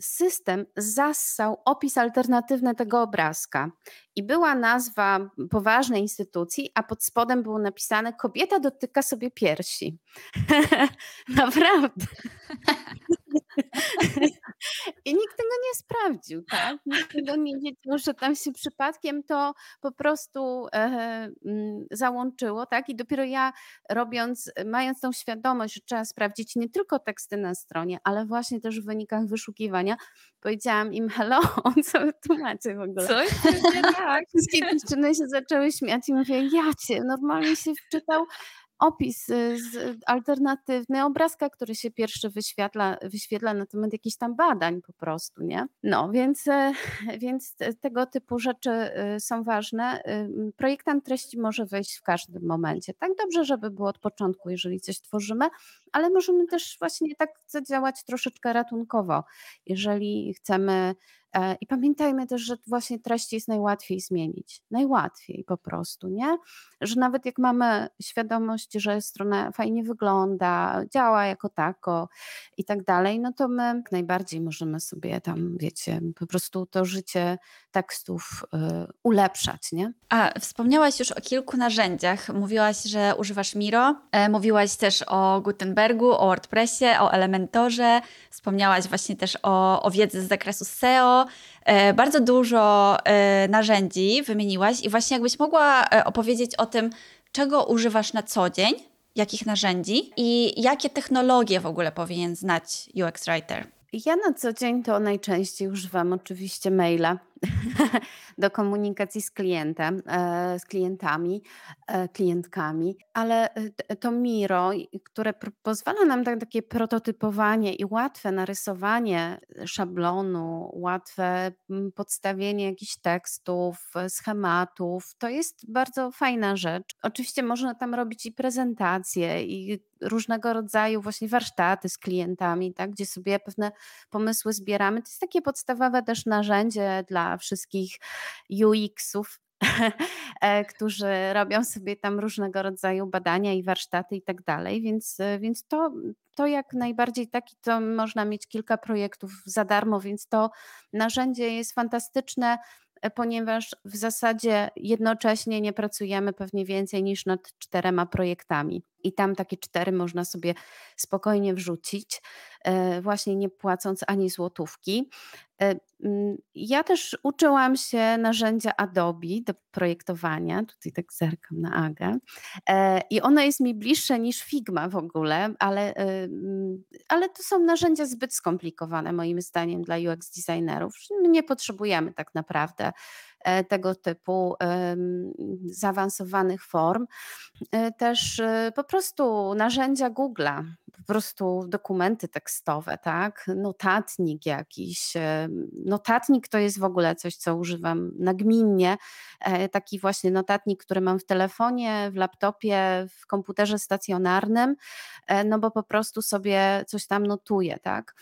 system zassał opis alternatywny tego obrazka i była nazwa poważnej instytucji, a pod spodem było napisane kobieta dotyka sobie piersi. *laughs* Naprawdę. *laughs* I nikt tego nie sprawdził, tak? Nikt tego nie wiedział, że tam się przypadkiem to po prostu e, mm, załączyło, tak? I dopiero ja robiąc, mając tą świadomość, że trzeba sprawdzić nie tylko teksty na stronie, ale właśnie też w wynikach wyszukiwania, powiedziałam im, hello, *laughs* co wy tu macie w ogóle? Coś tak. Wszystkie dziewczyny się zaczęły śmiać i mówię, ja cię, normalnie się wczytał opis y, z alternatywny obrazka, który się pierwszy wyświetla, wyświetla na temat jakichś tam badań po prostu, nie? No, więc, e, *laughs* więc tego typu rzeczy y, są ważne. Y, projektant treści może wejść w każdym momencie. Tak dobrze, żeby było od początku, jeżeli coś tworzymy, ale możemy też właśnie tak zadziałać troszeczkę ratunkowo, jeżeli chcemy I pamiętajmy też, że właśnie treść jest najłatwiej zmienić. Najłatwiej po prostu, nie? Że nawet jak mamy świadomość, że strona fajnie wygląda, działa jako tako i tak dalej, no to my najbardziej możemy sobie tam, wiecie, po prostu to życie tekstów y, ulepszać, nie? A wspomniałaś już o kilku narzędziach. Mówiłaś, że używasz Miro, e, mówiłaś też o Gutenbergu, o WordPressie, o Elementorze, wspomniałaś właśnie też o, o wiedzy z zakresu SEO. E, bardzo dużo e, narzędzi wymieniłaś i właśnie jakbyś mogła e, opowiedzieć o tym, czego używasz na co dzień, jakich narzędzi i jakie technologie w ogóle powinien znać UX Writer. Ja na co dzień to najczęściej używam oczywiście maila *laughs* do komunikacji z klientem, e, z klientami, e, klientkami, ale e, to Miro, które pozwala nam tak, takie prototypowanie i łatwe narysowanie szablonu, łatwe podstawienie jakichś tekstów, schematów, to jest bardzo fajna rzecz. Oczywiście można tam robić i prezentacje, i różnego rodzaju właśnie warsztaty z klientami, tak, gdzie sobie pewne pomysły zbieramy. To jest takie podstawowe też narzędzie dla wszystkich UX-ów, *laughs* e, którzy robią sobie tam różnego rodzaju badania i warsztaty i tak dalej, więc, więc to, to jak najbardziej taki, to można mieć kilka projektów za darmo, więc to narzędzie jest fantastyczne E, ponieważ w zasadzie jednocześnie nie pracujemy pewnie więcej niż nad czterema projektami. I tam takie cztery można sobie spokojnie wrzucić, e, właśnie nie płacąc ani złotówki. E, mm, ja też uczyłam się narzędzia Adobe do projektowania, tutaj tak zerkam na Agę, i ono jest mi bliższe niż Figma w ogóle, ale, mm, ale to są narzędzia zbyt skomplikowane moim zdaniem dla UX designerów. My nie potrzebujemy tak naprawdę E, tego typu zaawansowanych form. E, też e, po prostu narzędzia Google'a, po prostu dokumenty tekstowe, tak? Notatnik jakiś. Notatnik to jest w ogóle coś, co używam nagminnie. Taki właśnie notatnik, który mam w telefonie, w laptopie, w komputerze stacjonarnym, no bo po prostu sobie coś tam notuję, tak?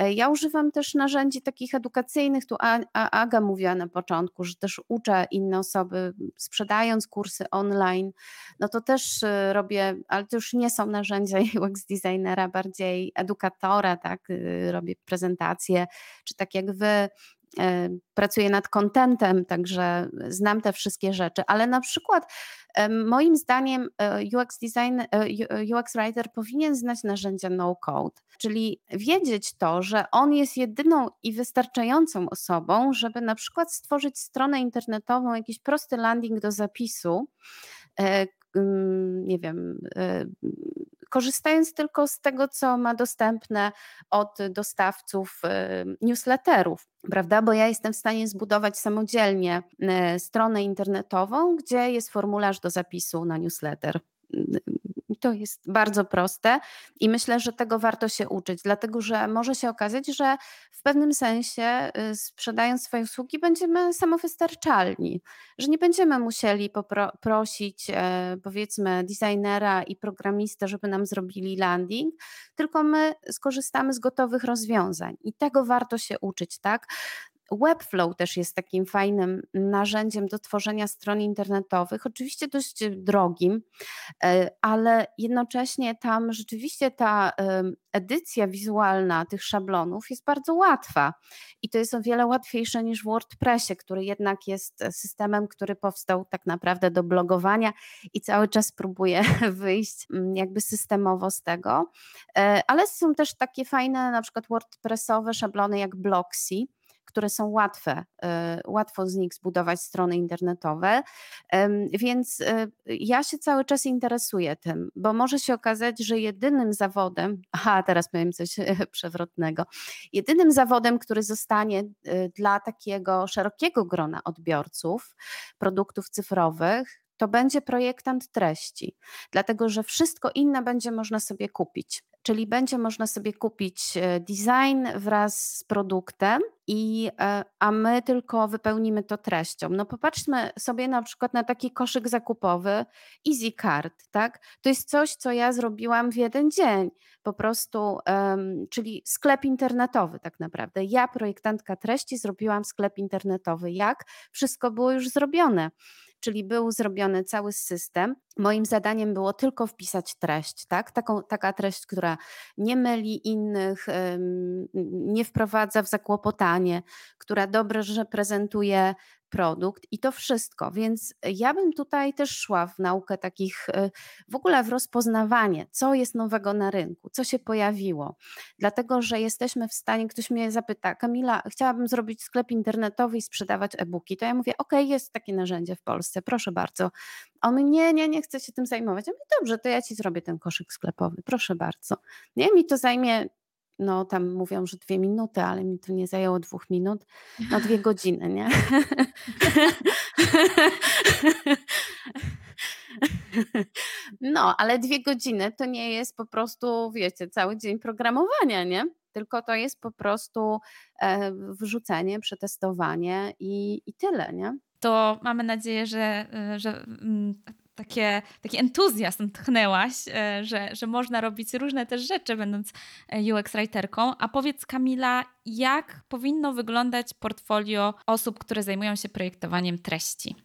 E, ja używam też narzędzi takich edukacyjnych, tu Aga mówiła na początku, że też uczę inne osoby, sprzedając kursy online, no to też y, robię, ale to już nie są narzędzia *laughs* UX designera, bardziej edukatora, tak, y, robię prezentacje, czy tak jak wy, E, pracuję nad contentem, także znam te wszystkie rzeczy, ale na przykład e, moim zdaniem e, UX design, UX writer powinien znać narzędzia no code, czyli wiedzieć to, że on jest jedyną i wystarczającą osobą, żeby na przykład stworzyć stronę internetową, jakiś prosty landing do zapisu, nie wiem, korzystając tylko z tego, co ma dostępne od dostawców newsletterów prawda? Bo ja jestem w stanie zbudować samodzielnie stronę internetową, gdzie jest formularz do zapisu na newsletter. To jest bardzo proste i myślę, że tego warto się uczyć, dlatego że może się okazać, że w pewnym sensie y, sprzedając swoje usługi będziemy samowystarczalni, że nie będziemy musieli prosić e, powiedzmy designera i programistę, żeby nam zrobili landing, tylko my skorzystamy z gotowych rozwiązań i tego warto się uczyć, tak? Webflow też jest takim fajnym narzędziem do tworzenia stron internetowych, oczywiście dość drogim, e, ale jednocześnie tam rzeczywiście ta edycja wizualna tych szablonów jest bardzo łatwa i to jest o wiele łatwiejsze niż w WordPressie, który jednak jest systemem, który powstał tak naprawdę do blogowania i cały czas próbuje *laughs* wyjść mm, jakby systemowo z tego, e, ale są też takie fajne na przykład WordPressowe szablony jak Blocksy, które są łatwe, e, łatwo z nich zbudować strony internetowe. Więc e, ja się cały czas interesuję tym, bo może się okazać, że jedynym zawodem, *laughs* aha, teraz powiem coś przewrotnego, jedynym zawodem, który zostanie e, dla takiego szerokiego grona odbiorców produktów cyfrowych, to będzie projektant treści, dlatego że wszystko inne będzie można sobie kupić. Czyli będzie można sobie kupić e, design wraz z produktem, i, e, a my tylko wypełnimy to treścią. No popatrzmy sobie na przykład na taki koszyk zakupowy Easy Card, tak? To jest coś, co ja zrobiłam w jeden dzień, po prostu, um, czyli sklep internetowy tak naprawdę. Ja, projektantka treści, zrobiłam sklep internetowy. Jak? Wszystko było już zrobione czyli był zrobiony cały system. Moim zadaniem było tylko wpisać treść, tak? Taką, taka treść, która nie myli innych, nie wprowadza w zakłopotanie, która dobrze prezentuje produkt i to wszystko. Więc ja bym tutaj też szła w naukę takich, y, w ogóle w rozpoznawanie, co jest nowego na rynku, co się pojawiło. Dlatego, że jesteśmy w stanie, ktoś mnie zapyta, Kamila, chciałabym zrobić sklep internetowy i sprzedawać e-booki. To ja mówię, ok, jest takie narzędzie w Polsce, proszę bardzo. On nie, nie, nie chcę się tym zajmować. Ja mówię, dobrze, to ja ci zrobię ten koszyk sklepowy, proszę bardzo. Nie, mi to zajmie no tam mówią, że dwie minuty, ale mi to nie zajęło dwóch minut, no dwie godziny, nie? No, ale dwie godziny to nie jest po prostu, wiecie, cały dzień programowania, nie? Tylko to jest po prostu e, wrzucenie, przetestowanie i, i tyle, nie? To mamy nadzieję, że, że mm, takie, taki entuzjazm tchnęłaś, e, że, że można robić różne też rzeczy, będąc e, UX writerką. A powiedz, Kamila, jak powinno wyglądać portfolio osób, które zajmują się projektowaniem treści?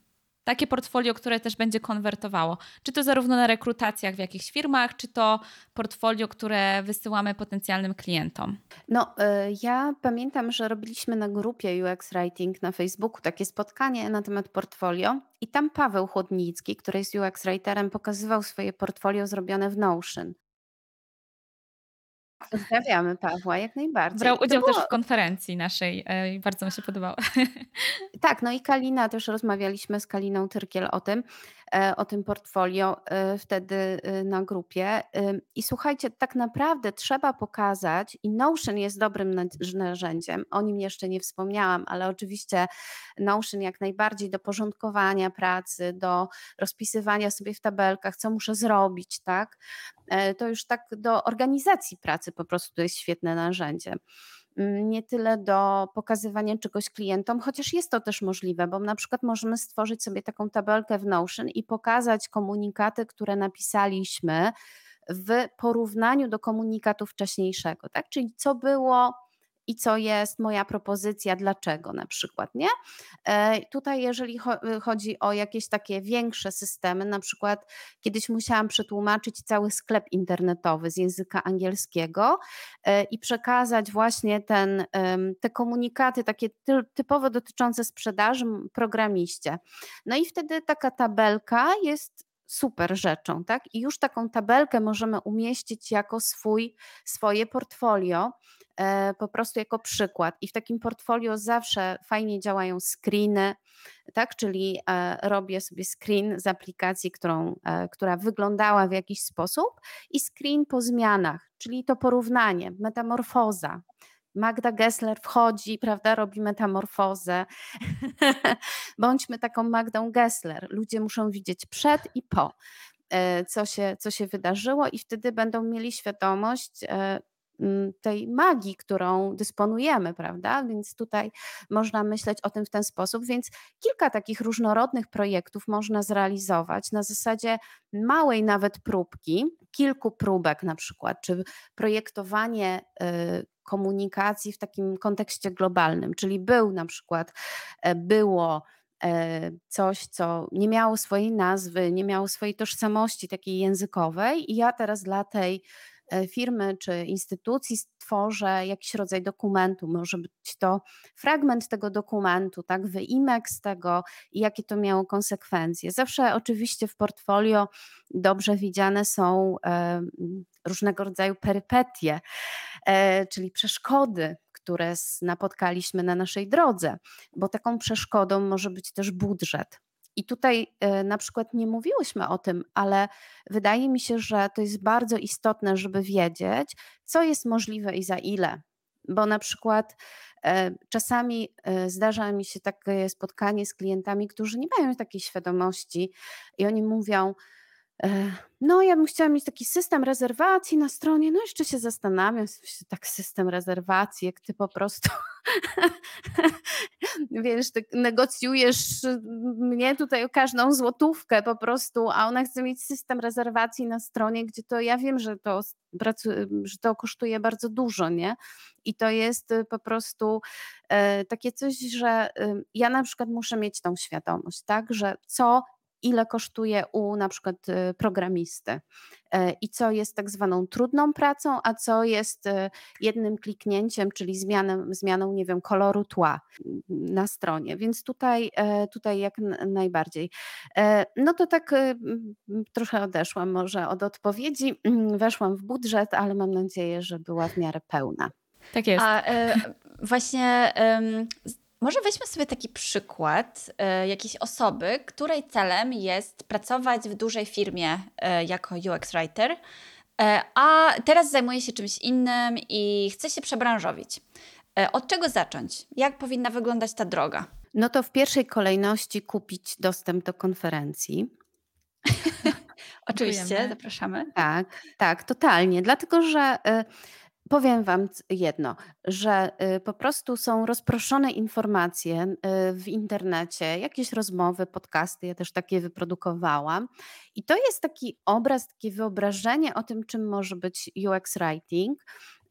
Takie portfolio, które też będzie konwertowało. Czy to zarówno na rekrutacjach w jakichś firmach, czy to portfolio, które wysyłamy potencjalnym klientom? No, y, ja pamiętam, że robiliśmy na grupie UX Writing na Facebooku takie spotkanie na temat portfolio i tam Paweł Chłodnicki, który jest UX writerem, pokazywał swoje portfolio zrobione w Notion. Pozdrawiamy Pawła, jak najbardziej. Brał udział było... też w konferencji naszej e, i bardzo mi się podobało. Tak, no i Kalina, też rozmawialiśmy z Kaliną Tyrkiel o tym, o tym portfolio e, wtedy na grupie. I słuchajcie, tak naprawdę trzeba pokazać, i Notion jest dobrym narzędziem, o nim jeszcze nie wspomniałam, ale oczywiście Notion jak najbardziej do porządkowania pracy, do rozpisywania sobie w tabelkach, co muszę zrobić, tak? To już tak do organizacji pracy po prostu to jest świetne narzędzie. Mm, nie tyle do pokazywania czegoś klientom, chociaż jest to też możliwe, bo na przykład możemy stworzyć sobie taką tabelkę w Notion i pokazać komunikaty, które napisaliśmy w porównaniu do komunikatu wcześniejszego, tak? Czyli co było i co jest moja propozycja, dlaczego na przykład, nie? E, tutaj jeżeli chodzi o jakieś takie większe systemy, na przykład kiedyś musiałam przetłumaczyć cały sklep internetowy z języka angielskiego e, i przekazać właśnie ten, te komunikaty takie typowo dotyczące sprzedaży programiście. No i wtedy taka tabelka jest super rzeczą, tak? I już taką tabelkę możemy umieścić jako swój, swoje portfolio po prostu jako przykład. I w takim portfolio zawsze fajnie działają screeny, tak? Czyli e, robię sobie screen z aplikacji, którą, e, która wyglądała w jakiś sposób i screen po zmianach, czyli to porównanie, metamorfoza. Magda Gessler wchodzi, prawda, robi metamorfozę. *laughs* Bądźmy taką Magdą Gessler. Ludzie muszą widzieć przed i po, e, co się, co się wydarzyło, i wtedy będą mieli świadomość e, tej magii, którą dysponujemy, prawda? Więc tutaj można myśleć o tym w ten sposób. Więc kilka takich różnorodnych projektów można zrealizować na zasadzie małej nawet próbki, kilku próbek na przykład, czy projektowanie y, komunikacji w takim kontekście globalnym, czyli był na przykład, e, było e, coś, co nie miało swojej nazwy, nie miało swojej tożsamości takiej językowej, i ja teraz dla tej firmy czy instytucji stworzę jakiś rodzaj dokumentu. Może być to fragment tego dokumentu, tak, wyimek z tego i jakie to miało konsekwencje. Zawsze oczywiście w portfolio dobrze widziane są e, różnego rodzaju perypetie, e, czyli przeszkody, które napotkaliśmy na naszej drodze, bo taką przeszkodą może być też budżet. I tutaj e, na przykład nie mówiłyśmy o tym, ale wydaje mi się, że to jest bardzo istotne, żeby wiedzieć, co jest możliwe i za ile. Bo na przykład e, czasami e, zdarza mi się takie spotkanie z klientami, którzy nie mają takiej świadomości i oni mówią, no, ja bym chciała mieć taki system rezerwacji na stronie. No, jeszcze się zastanawiam, tak system rezerwacji, jak ty po prostu *laughs* wiesz, tak negocjujesz mnie tutaj o każdą złotówkę po prostu, a ona chce mieć system rezerwacji na stronie, gdzie to ja wiem, że to, że to kosztuje bardzo dużo, nie? I to jest y, po prostu e, takie coś, że ja na przykład muszę mieć tą świadomość, tak, że co ile kosztuje u na przykład y, programisty e, i co jest tak zwaną trudną pracą, a co jest y, jednym kliknięciem, czyli zmianą, zmianą nie wiem, koloru tła na stronie. Więc tutaj, e, tutaj jak najbardziej. E, no to tak y, trochę odeszłam może od odpowiedzi, weszłam w budżet, ale mam nadzieję, że była w miarę pełna. Tak jest. A e, właśnie może weźmy sobie taki przykład e, jakiejś osoby, której celem jest pracować w dużej firmie e, jako UX writer, e, a teraz zajmuje się czymś innym i chce się przebranżowić. Od czego zacząć? Jak powinna wyglądać ta droga? No to w pierwszej kolejności kupić dostęp do konferencji. *laughs* Oczywiście, zapraszamy. Tak, tak, totalnie. Dlatego, że e, Powiem Wam jedno, że y, po prostu są rozproszone informacje y, w internecie, jakieś rozmowy, podcasty, ja też takie wyprodukowałam. I to jest taki obraz, takie wyobrażenie o tym, czym może być UX writing.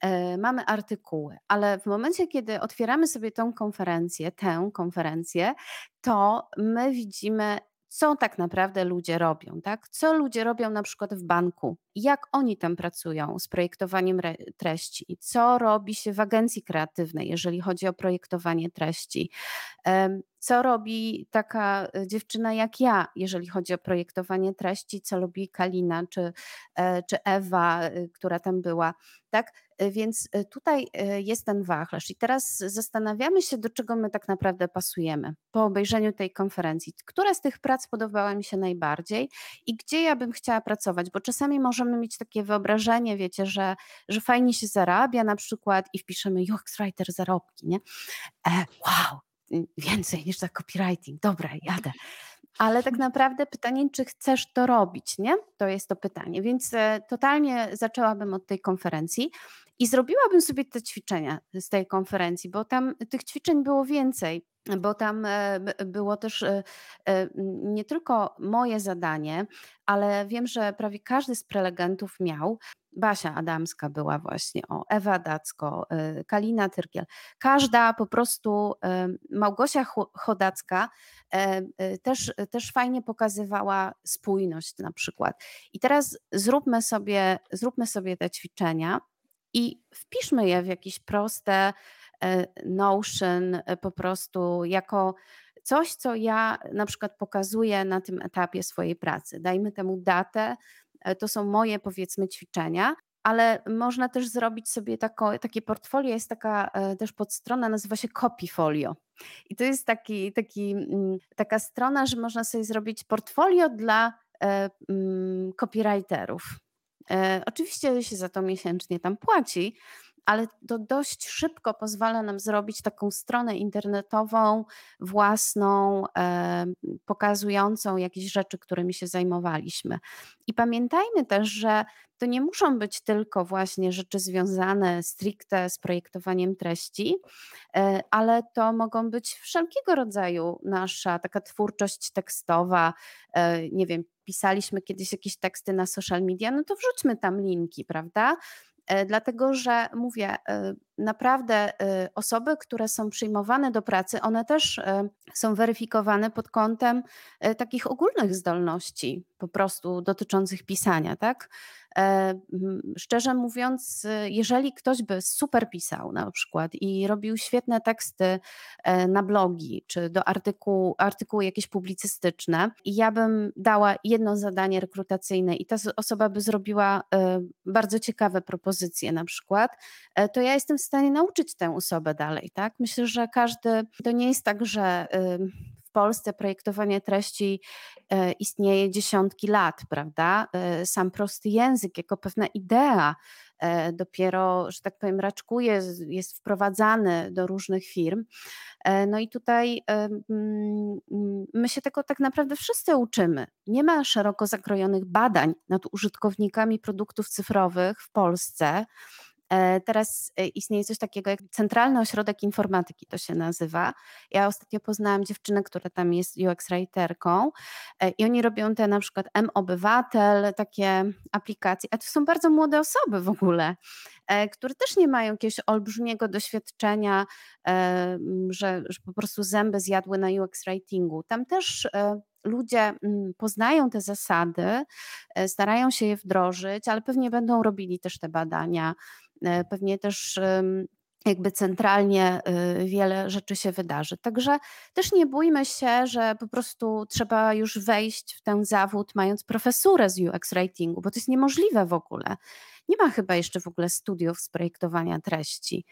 Y, mamy artykuły, ale w momencie, kiedy otwieramy sobie tą konferencję, tę konferencję, to my widzimy co tak naprawdę ludzie robią, tak? Co ludzie robią na przykład w banku, jak oni tam pracują z projektowaniem treści, co robi się w agencji kreatywnej, jeżeli chodzi o projektowanie treści, co robi taka e, dziewczyna jak ja, jeżeli chodzi o projektowanie treści, co robi Kalina czy, e, czy Ewa, e, która tam była, tak? Więc tutaj jest ten wachlarz. I teraz zastanawiamy się, do czego my tak naprawdę pasujemy po obejrzeniu tej konferencji. Która z tych prac podobała mi się najbardziej i gdzie ja bym chciała pracować? Bo czasami możemy mieć takie wyobrażenie, wiecie, że, że fajnie się zarabia na przykład i wpiszemy Writer zarobki, nie? E, wow, więcej niż za copywriting. Dobra, jadę. Ale tak naprawdę pytanie, czy chcesz to robić, nie? To jest to pytanie. Więc e, totalnie zaczęłabym od tej konferencji i zrobiłabym sobie te ćwiczenia z tej konferencji, bo tam tych ćwiczeń było więcej bo tam e, było też e, nie tylko moje zadanie, ale wiem, że prawie każdy z prelegentów miał Basia Adamska była właśnie, o Ewa Dacko, Kalina Tyrkiel. Każda po prostu, Małgosia Chodacka też, też fajnie pokazywała spójność na przykład. I teraz zróbmy sobie, zróbmy sobie te ćwiczenia i wpiszmy je w jakieś proste Notion po prostu jako coś, co ja na przykład pokazuję na tym etapie swojej pracy. Dajmy temu datę, E, to są moje powiedzmy ćwiczenia. ale można też zrobić sobie tako, takie portfolio, jest taka e, też podstrona, nazywa się Copyfolio. I to jest taki, taki, mm, taka strona, że można sobie zrobić portfolio dla e, mm, copywriterów. E, oczywiście się za to miesięcznie tam płaci, ale to dość szybko pozwala nam zrobić taką stronę internetową własną, pokazującą jakieś rzeczy, którymi się zajmowaliśmy. I pamiętajmy też, że to nie muszą być tylko właśnie rzeczy związane stricte z projektowaniem treści, e, ale to mogą być wszelkiego rodzaju nasza taka twórczość tekstowa. E, nie wiem, pisaliśmy kiedyś jakieś teksty na social media, no to wrzućmy tam linki, prawda? E, dlatego że mówię, e, naprawdę e, osoby, które są przyjmowane do pracy, one też są weryfikowane pod kątem takich ogólnych zdolności, po prostu dotyczących pisania, tak? E, szczerze mówiąc, jeżeli ktoś by super pisał na przykład i robił świetne teksty e, na blogi czy do artykułu, artykuły jakieś publicystyczne i ja bym dała jedno zadanie rekrutacyjne i ta osoba by zrobiła e, bardzo ciekawe propozycje na przykład, to ja jestem w stanie nauczyć tę osobę dalej, tak? Myślę, że każdy, to nie jest tak, że Polsce projektowanie treści e, istnieje dziesiątki lat, prawda? E, sam prosty język jako pewna idea e, dopiero, że tak powiem, raczkuje, jest wprowadzany do różnych firm. No i tutaj mm, my się tego tak naprawdę wszyscy uczymy. Nie ma szeroko zakrojonych badań nad użytkownikami produktów cyfrowych w Polsce. E, teraz e, istnieje coś takiego jak Centralny Ośrodek Informatyki, to się nazywa. Ja ostatnio poznałam dziewczynę, która tam jest UX writerką e, i oni robią te na przykład M-Obywatel, takie aplikacje, a to są bardzo młode osoby w ogóle, które też nie mają jakiegoś olbrzymiego doświadczenia, że, że po prostu zęby zjadły na UX writingu. Tam też ludzie poznają te zasady, starają się je wdrożyć, ale pewnie będą robili też te badania pewnie też jakby centralnie y, wiele rzeczy się wydarzy. Także też nie bójmy się, że po prostu trzeba już wejść w ten zawód mając profesurę z UX writingu, bo to jest niemożliwe w ogóle. Nie ma chyba jeszcze w ogóle studiów z projektowania treści.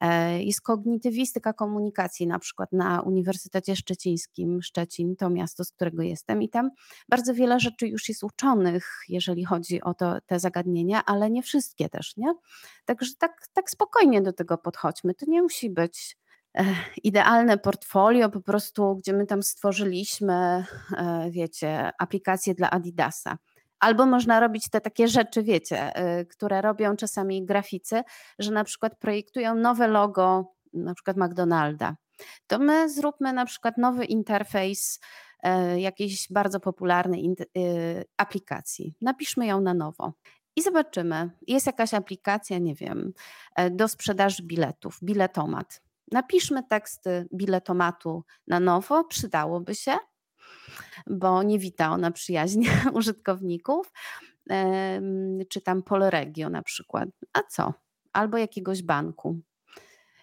E, jest kognitywistyka komunikacji, na przykład na Uniwersytecie Szczecińskim, Szczecin, to miasto, z którego jestem, i tam bardzo wiele rzeczy już jest uczonych, jeżeli chodzi o to, te zagadnienia, ale nie wszystkie też, nie? Także tak, tak spokojnie do tego podchodźmy. To nie musi być e, idealne portfolio, po prostu, gdzie my tam stworzyliśmy, e, wiecie, aplikację dla Adidasa. Albo można robić te takie rzeczy, wiecie, y, które robią czasami graficy, że na przykład projektują nowe logo, na przykład McDonalda. To my zróbmy na przykład nowy interfejs y, jakiejś bardzo popularnej y, aplikacji. Napiszmy ją na nowo. I zobaczymy. Jest jakaś aplikacja, nie wiem, do sprzedaży biletów, biletomat. Napiszmy teksty biletomatu na nowo, przydałoby się bo nie wita ona przyjaźnie *laughs* użytkowników, czy tam Polregio na przykład. A co? Albo jakiegoś banku.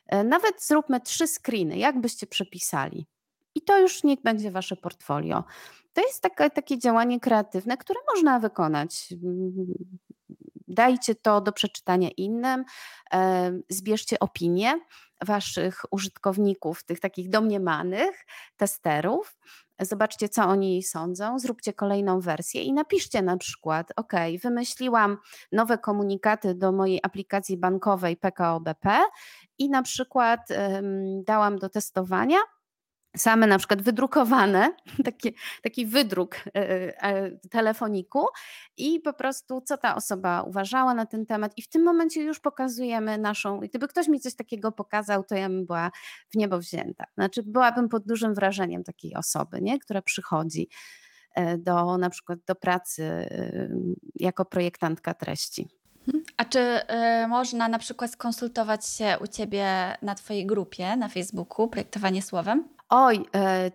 E, nawet zróbmy trzy screeny, jak byście przepisali. I to już niech będzie wasze portfolio. To jest takie, takie działanie kreatywne, które można wykonać. Dajcie to do przeczytania innym, zbierzcie opinie waszych użytkowników, tych takich domniemanych testerów Zobaczcie, co oni sądzą, zróbcie kolejną wersję i napiszcie na przykład: OK, wymyśliłam nowe komunikaty do mojej aplikacji bankowej PKO BP i na przykład um, dałam do testowania same na przykład wydrukowane, *laughs* taki, taki wydruk e, e, telefoniku i po prostu co ta osoba uważała na ten temat i w tym momencie już pokazujemy naszą, gdyby ktoś mi coś takiego pokazał, to ja bym była w niebo wzięta. Znaczy byłabym pod dużym wrażeniem takiej osoby, nie? która przychodzi e, do na przykład do pracy jako projektantka treści. Mhm. A czy y, można na przykład skonsultować się u Ciebie na Twojej grupie na Facebooku Projektowanie Słowem? Oj, e, e,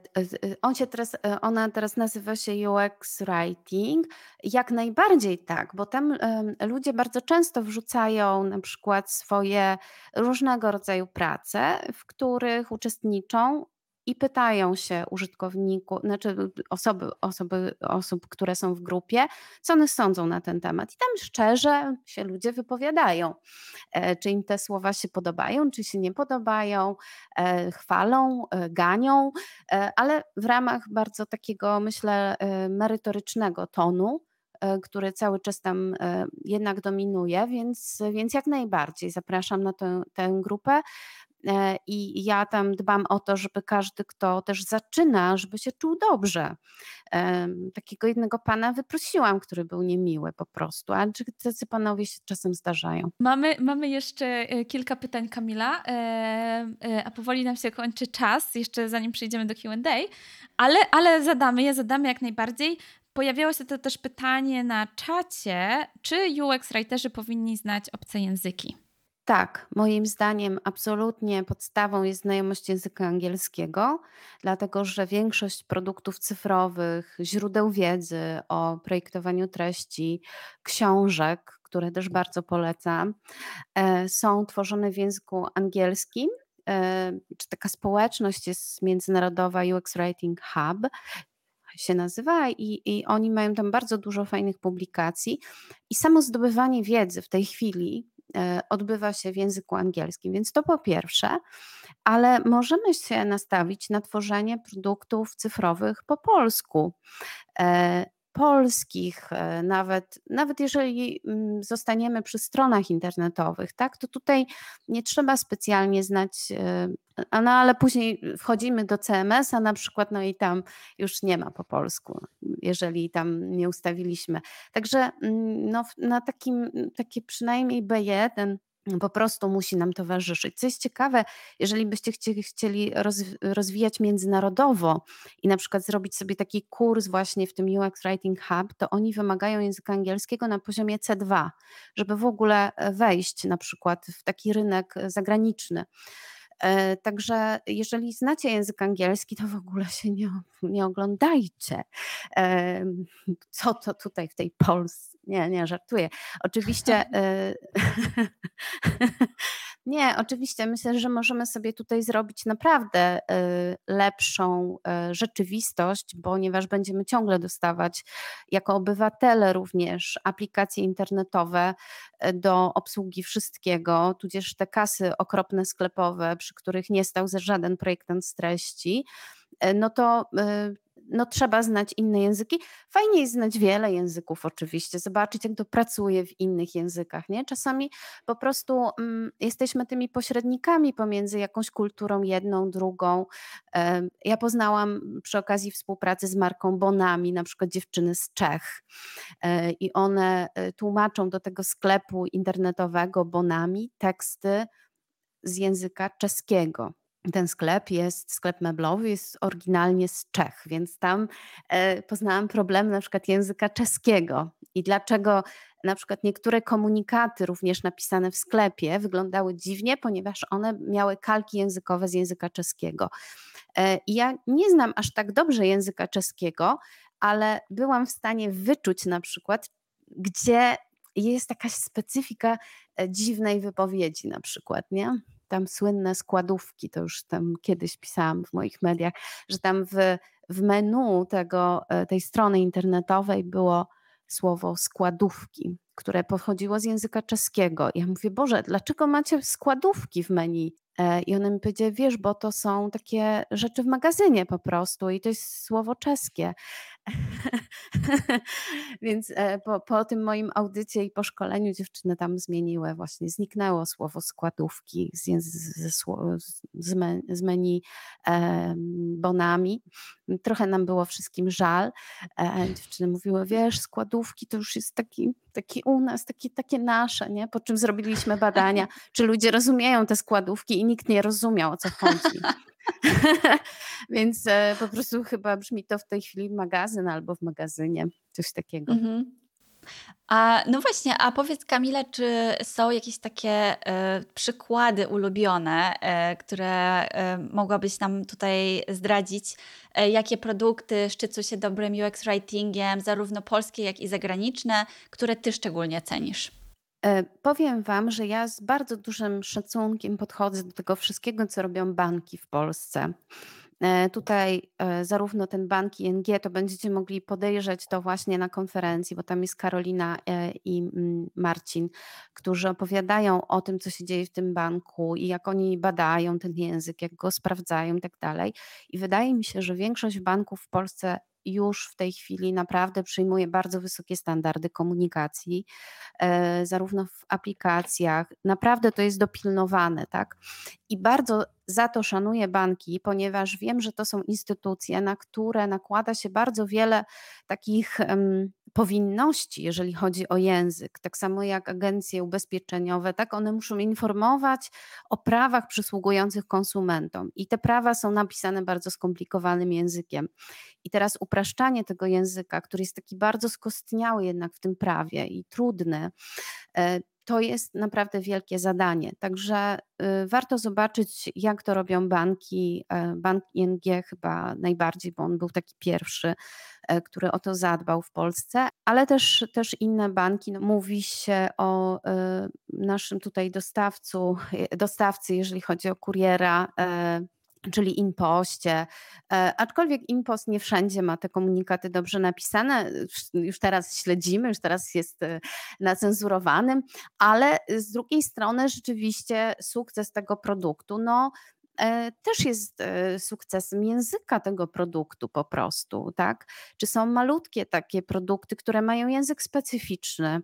on się teraz, e, ona teraz nazywa się UX Writing. Jak najbardziej tak, bo tam ludzie bardzo często wrzucają na przykład swoje różnego rodzaju prace, w których uczestniczą i pytają się użytkowników, znaczy osoby, osoby, osób, które są w grupie, co one sądzą na ten temat. I tam szczerze się ludzie wypowiadają, e, czy im te słowa się podobają, czy się nie podobają, e, chwalą, e, ganią, ale w ramach bardzo takiego, myślę, merytorycznego tonu który cały czas tam jednak dominuje, więc, więc jak najbardziej zapraszam na tę, tę grupę. E, I ja tam dbam o to, żeby każdy, kto też zaczyna, żeby się czuł dobrze. Takiego jednego pana wyprosiłam, który był niemiły po prostu. A czy tacy panowie się czasem zdarzają? Mamy, mamy jeszcze e, kilka pytań, Kamila, e, a powoli nam się kończy czas, jeszcze zanim przejdziemy do QA, ale, ale zadamy je, zadamy jak najbardziej. Pojawiało się to też pytanie na czacie, czy UX writerzy powinni znać obce języki? Tak, moim zdaniem absolutnie podstawą jest znajomość języka angielskiego, dlatego że większość produktów cyfrowych, źródeł wiedzy o projektowaniu treści, książek, które też bardzo polecam, e, są tworzone w języku angielskim. E, czy taka społeczność jest międzynarodowa UX Writing Hub się nazywa i, i oni mają tam bardzo dużo fajnych publikacji i samo zdobywanie wiedzy w tej chwili odbywa się w języku angielskim. Więc to po pierwsze, ale możemy się nastawić na tworzenie produktów cyfrowych po polsku. Polskich, e, nawet, nawet jeżeli mm, zostaniemy przy stronach internetowych, tak, to tutaj nie trzeba specjalnie znać, e, no ale później wchodzimy do CMS-a na przykład, no i tam już nie ma po polsku, jeżeli tam nie ustawiliśmy. Także mm, no, na takim, takie przynajmniej B1 po prostu musi nam towarzyszyć. Co jest ciekawe, jeżeli byście chcieli, rozwijać międzynarodowo i na przykład zrobić sobie taki kurs właśnie w tym UX Writing Hub, to oni wymagają języka angielskiego na poziomie C2, żeby w ogóle e, wejść na przykład w taki rynek zagraniczny. E, także jeżeli znacie język angielski, to w ogóle się nie, nie oglądajcie. Co to tutaj w tej Polsce? Nie, nie, żartuję. Oczywiście. E, *laughs* *laughs* nie, oczywiście myślę, że możemy sobie tutaj zrobić naprawdę e, lepszą rzeczywistość, ponieważ będziemy ciągle dostawać jako obywatele również aplikacje internetowe do obsługi wszystkiego, tudzież te kasy okropne sklepowe, przy których nie stał żaden projektant z treści, no to no trzeba znać inne języki. Fajnie jest znać wiele języków oczywiście, zobaczyć jak to pracuje w innych językach. Nie? Czasami po prostu mm, jesteśmy tymi pośrednikami pomiędzy jakąś kulturą jedną, drugą. Ja poznałam przy okazji współpracy z marką Bonami, na przykład dziewczyny z Czech e, i one e, tłumaczą do tego sklepu internetowego Bonami teksty z języka czeskiego ten sklep jest, sklep meblowy jest oryginalnie z Czech, więc tam e, poznałam problem na przykład języka czeskiego i dlaczego na przykład niektóre komunikaty również napisane w sklepie wyglądały dziwnie, ponieważ one miały kalki językowe z języka czeskiego. E, I ja nie znam aż tak dobrze języka czeskiego, ale byłam w stanie wyczuć na przykład, gdzie jest jakaś specyfika e, dziwnej wypowiedzi na przykład, nie? Tam słynne składówki, to już tam kiedyś pisałam w moich mediach, że tam w, w menu tego, e, tej strony internetowej było słowo składówki, które pochodziło z języka czeskiego. Ja mówię, Boże, dlaczego macie składówki w menu? E, I ona mi powiedziała, wiesz, bo to są takie rzeczy w magazynie po prostu i to jest słowo czeskie. *laughs* Więc e, po, po tym moim audycie i po szkoleniu dziewczyny tam zmieniły, właśnie zniknęło słowo składówki z, z, z, z menu e, bonami. Trochę nam było wszystkim żal. E, dziewczyny mówiły, wiesz, składówki to już jest taki, taki u nas, taki, takie nasze, nie? Po czym zrobiliśmy badania, *laughs* czy ludzie rozumieją te składówki i nikt nie rozumiał, o co chodzi. *laughs* Więc e, po prostu chyba brzmi to w tej chwili magazyn albo w magazynie, coś takiego. Mhm. A no właśnie, a powiedz Kamila, czy są jakieś takie y, przykłady ulubione, y, które y, mogłabyś nam tutaj zdradzić? jakie produkty szczycą się dobrym UX writingiem, zarówno polskie, jak i zagraniczne, które ty szczególnie cenisz? E, powiem Wam, że ja z bardzo dużym szacunkiem podchodzę do tego wszystkiego, co robią banki w Polsce. E, tutaj e, zarówno ten bank ING, to będziecie mogli podejrzeć to właśnie na konferencji, bo tam jest Karolina i mm, Marcin, którzy opowiadają o tym, co się dzieje w tym banku i jak oni badają ten język, jak go sprawdzają i tak dalej. I wydaje mi się, że większość banków w Polsce już w tej chwili naprawdę przyjmuje bardzo wysokie standardy komunikacji, e, zarówno w aplikacjach. Naprawdę to jest dopilnowane, tak? I bardzo za to szanuję banki, ponieważ wiem, że to są instytucje, na które nakłada się bardzo wiele takich um, powinności, jeżeli chodzi o język. Tak samo jak agencje ubezpieczeniowe, tak one muszą informować o prawach przysługujących konsumentom. I te prawa są napisane bardzo skomplikowanym językiem. I teraz upraszczanie tego języka, który jest taki bardzo skostniały jednak w tym prawie i trudny, e, to jest naprawdę wielkie zadanie. Także y, warto zobaczyć, jak to robią banki. E, bank ING chyba najbardziej, bo on był taki pierwszy, e, który o to zadbał w Polsce, ale też, też inne banki. No, mówi się o y, naszym tutaj dostawcu, dostawcy, jeżeli chodzi o kuriera czyli impoście. E, aczkolwiek impost nie wszędzie ma te komunikaty dobrze napisane. Już teraz śledzimy, już teraz jest e, nacenzurowanym, ale z drugiej strony rzeczywiście sukces tego produktu, no E, też jest sukcesem języka tego produktu po prostu, tak? Czy są malutkie takie produkty, które mają język specyficzny,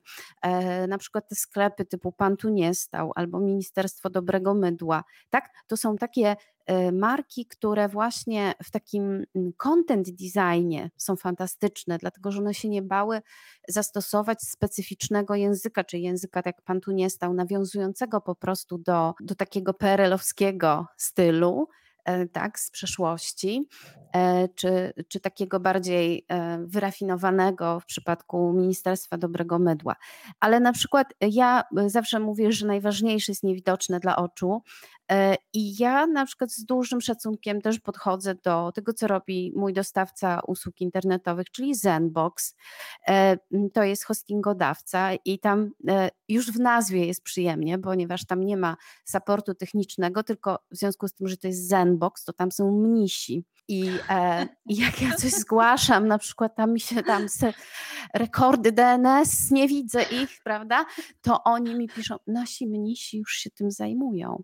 na przykład te sklepy typu Pan tu nie stał albo Ministerstwo Dobrego Mydła, tak? To są takie marki, które właśnie w takim mm, content designie są fantastyczne, dlatego że one się nie bały zastosować specyficznego języka, czy języka, tak jak pan tu nie stał, nawiązującego po prostu do, do takiego PRL-owskiego stylu, E, tak, z przeszłości, e, czy, czy takiego bardziej e, wyrafinowanego w przypadku Ministerstwa Dobrego Mydła. Ale na przykład ja zawsze mówię, że najważniejsze jest niewidoczne dla oczu. I ja na przykład z dużym szacunkiem też podchodzę do tego, co robi mój dostawca usług internetowych, czyli Zenbox. To jest hostingodawca i tam już w nazwie jest przyjemnie, ponieważ tam nie ma supportu technicznego, tylko w związku z tym, że to jest Zenbox, to tam są mnisi. I, e, *laughs* I jak ja coś zgłaszam, na przykład tam mi się tam rekordy DNS, nie widzę ich, prawda? To oni mi piszą, nasi mnisi już się tym zajmują.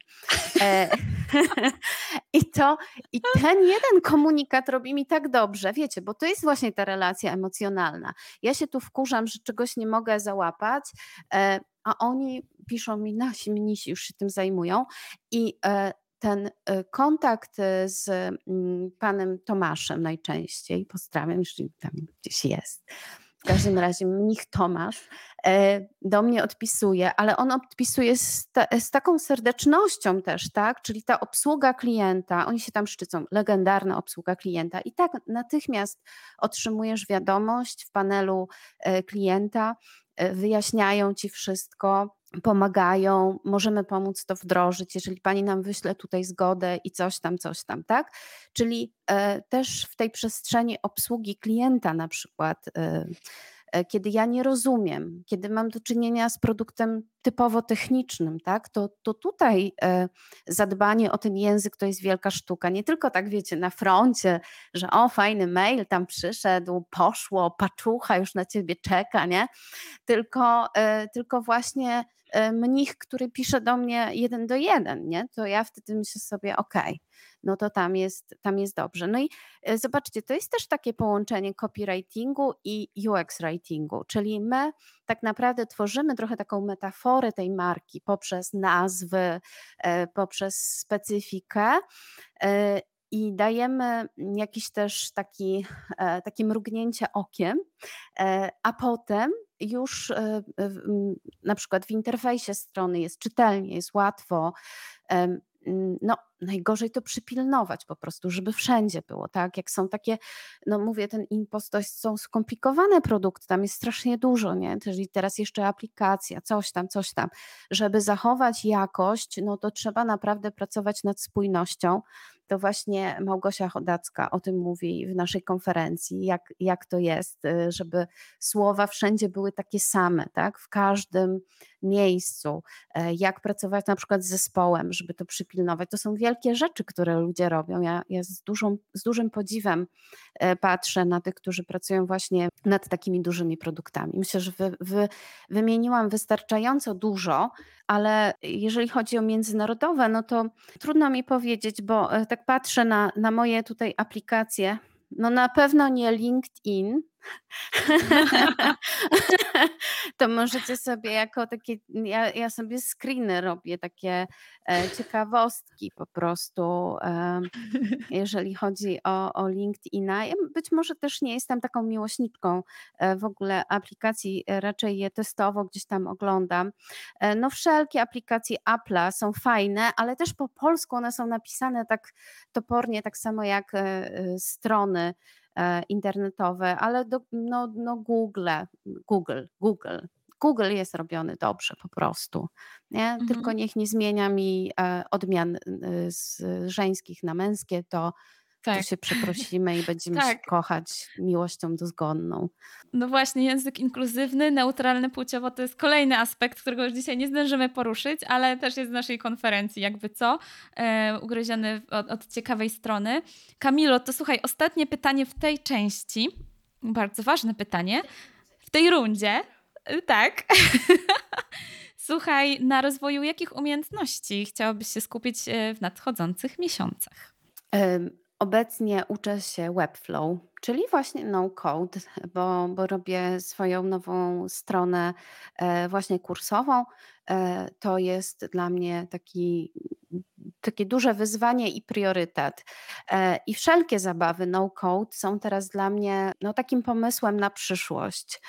E, *laughs* I to, i ten jeden komunikat robi mi tak dobrze, wiecie, bo to jest właśnie ta relacja emocjonalna. Ja się tu wkurzam, że czegoś nie mogę załapać, e, a oni piszą mi, nasi mnisi już się tym zajmują i e, ten e, kontakt e, z mm, panem Tomaszem najczęściej, pozdrawiam, jeśli tam gdzieś jest, w każdym razie mnich Tomasz do mnie odpisuje, ale on odpisuje z, ta, z, taką serdecznością też, tak? Czyli ta obsługa klienta, oni się tam szczycą, legendarna obsługa klienta. I tak natychmiast otrzymujesz wiadomość w panelu klienta, wyjaśniają ci wszystko, pomagają, możemy pomóc to wdrożyć, jeżeli pani nam wyśle tutaj zgodę i coś tam, coś tam, tak? Czyli e, też w tej przestrzeni obsługi klienta na przykład. E, E, kiedy ja nie rozumiem, kiedy mam do czynienia z produktem typowo technicznym, tak, to, to tutaj zadbanie o ten język to jest wielka sztuka. Nie tylko tak, wiecie, na froncie, że o, fajny mail tam przyszedł, poszło, paczucha już na ciebie czeka, nie? Tylko, tylko właśnie mnich, który pisze do mnie jeden do jeden, nie? To ja wtedy myślę sobie, okej, okay, no to tam jest, tam jest dobrze. No i e, zobaczcie, to jest też takie połączenie copywritingu i UX writingu, czyli my tak naprawdę tworzymy trochę taką metaforę tej marki poprzez nazwy, e, poprzez specyfikę e, i dajemy jakiś też taki, takie mrugnięcie okiem, a potem już na przykład w interfejsie strony jest czytelnie, jest łatwo, no, najgorzej to przypilnować po prostu, żeby wszędzie było, tak? Jak są takie, no mówię, ten impost to są skomplikowane produkty, tam jest strasznie dużo, nie? Czyli teraz jeszcze aplikacja, coś tam, coś tam. Żeby zachować jakość, no to trzeba naprawdę pracować nad spójnością. To właśnie Małgosia Chodacka o tym mówi w naszej konferencji, jak, jak to jest, y, żeby słowa wszędzie były takie same, tak? W każdym miejscu, e, jak pracować na przykład z zespołem, żeby to przypilnować. To są wielkie rzeczy, które ludzie robią. Ja, ja z, dużą, z dużym podziwem e, patrzę na tych, którzy pracują właśnie nad takimi dużymi produktami. Myślę, że wy, wy, wymieniłam wystarczająco dużo, ale jeżeli chodzi o międzynarodowe, no to trudno mi powiedzieć, bo e, tak patrzę na, na moje tutaj aplikacje. No na pewno nie LinkedIn, *laughs* *laughs* to możecie sobie jako takie, ja, ja sobie screeny robię, takie e, ciekawostki po prostu, jeżeli chodzi o, o LinkedIna. Ja być może też nie jestem taką miłośniczką e, w ogóle aplikacji, e, raczej je testowo gdzieś tam oglądam. No wszelkie aplikacje Apple'a są fajne, ale też po polsku one są napisane tak topornie, tak samo jak strony internetowe, ale do, no, no Google, Google, Google. Google jest robiony dobrze po prostu. Nie? Mhm. Tylko niech nie zmienia mi e, odmian y, z żeńskich na męskie, to tak. to się przeprosimy i *laughs* będziemy tak. się kochać miłością dozgonną. No właśnie, język inkluzywny, neutralny płciowo to jest kolejny aspekt, którego już dzisiaj nie zdążymy poruszyć, ale też jest w naszej konferencji, jakby co, e, ugryziony od, od ciekawej strony. Kamilo, to słuchaj, ostatnie pytanie w tej części, bardzo ważne pytanie, w tej rundzie, e, tak. *laughs* Słuchaj, na rozwoju jakich umiejętności chciałabyś się skupić e, w nadchodzących miesiącach? Obecnie uczę się Webflow, czyli właśnie no code, bo, bo robię swoją nową stronę e, właśnie kursową. E, to jest dla mnie taki takie duże wyzwanie i priorytet. E, I wszelkie zabawy no code są teraz dla mnie no, takim pomysłem na przyszłość.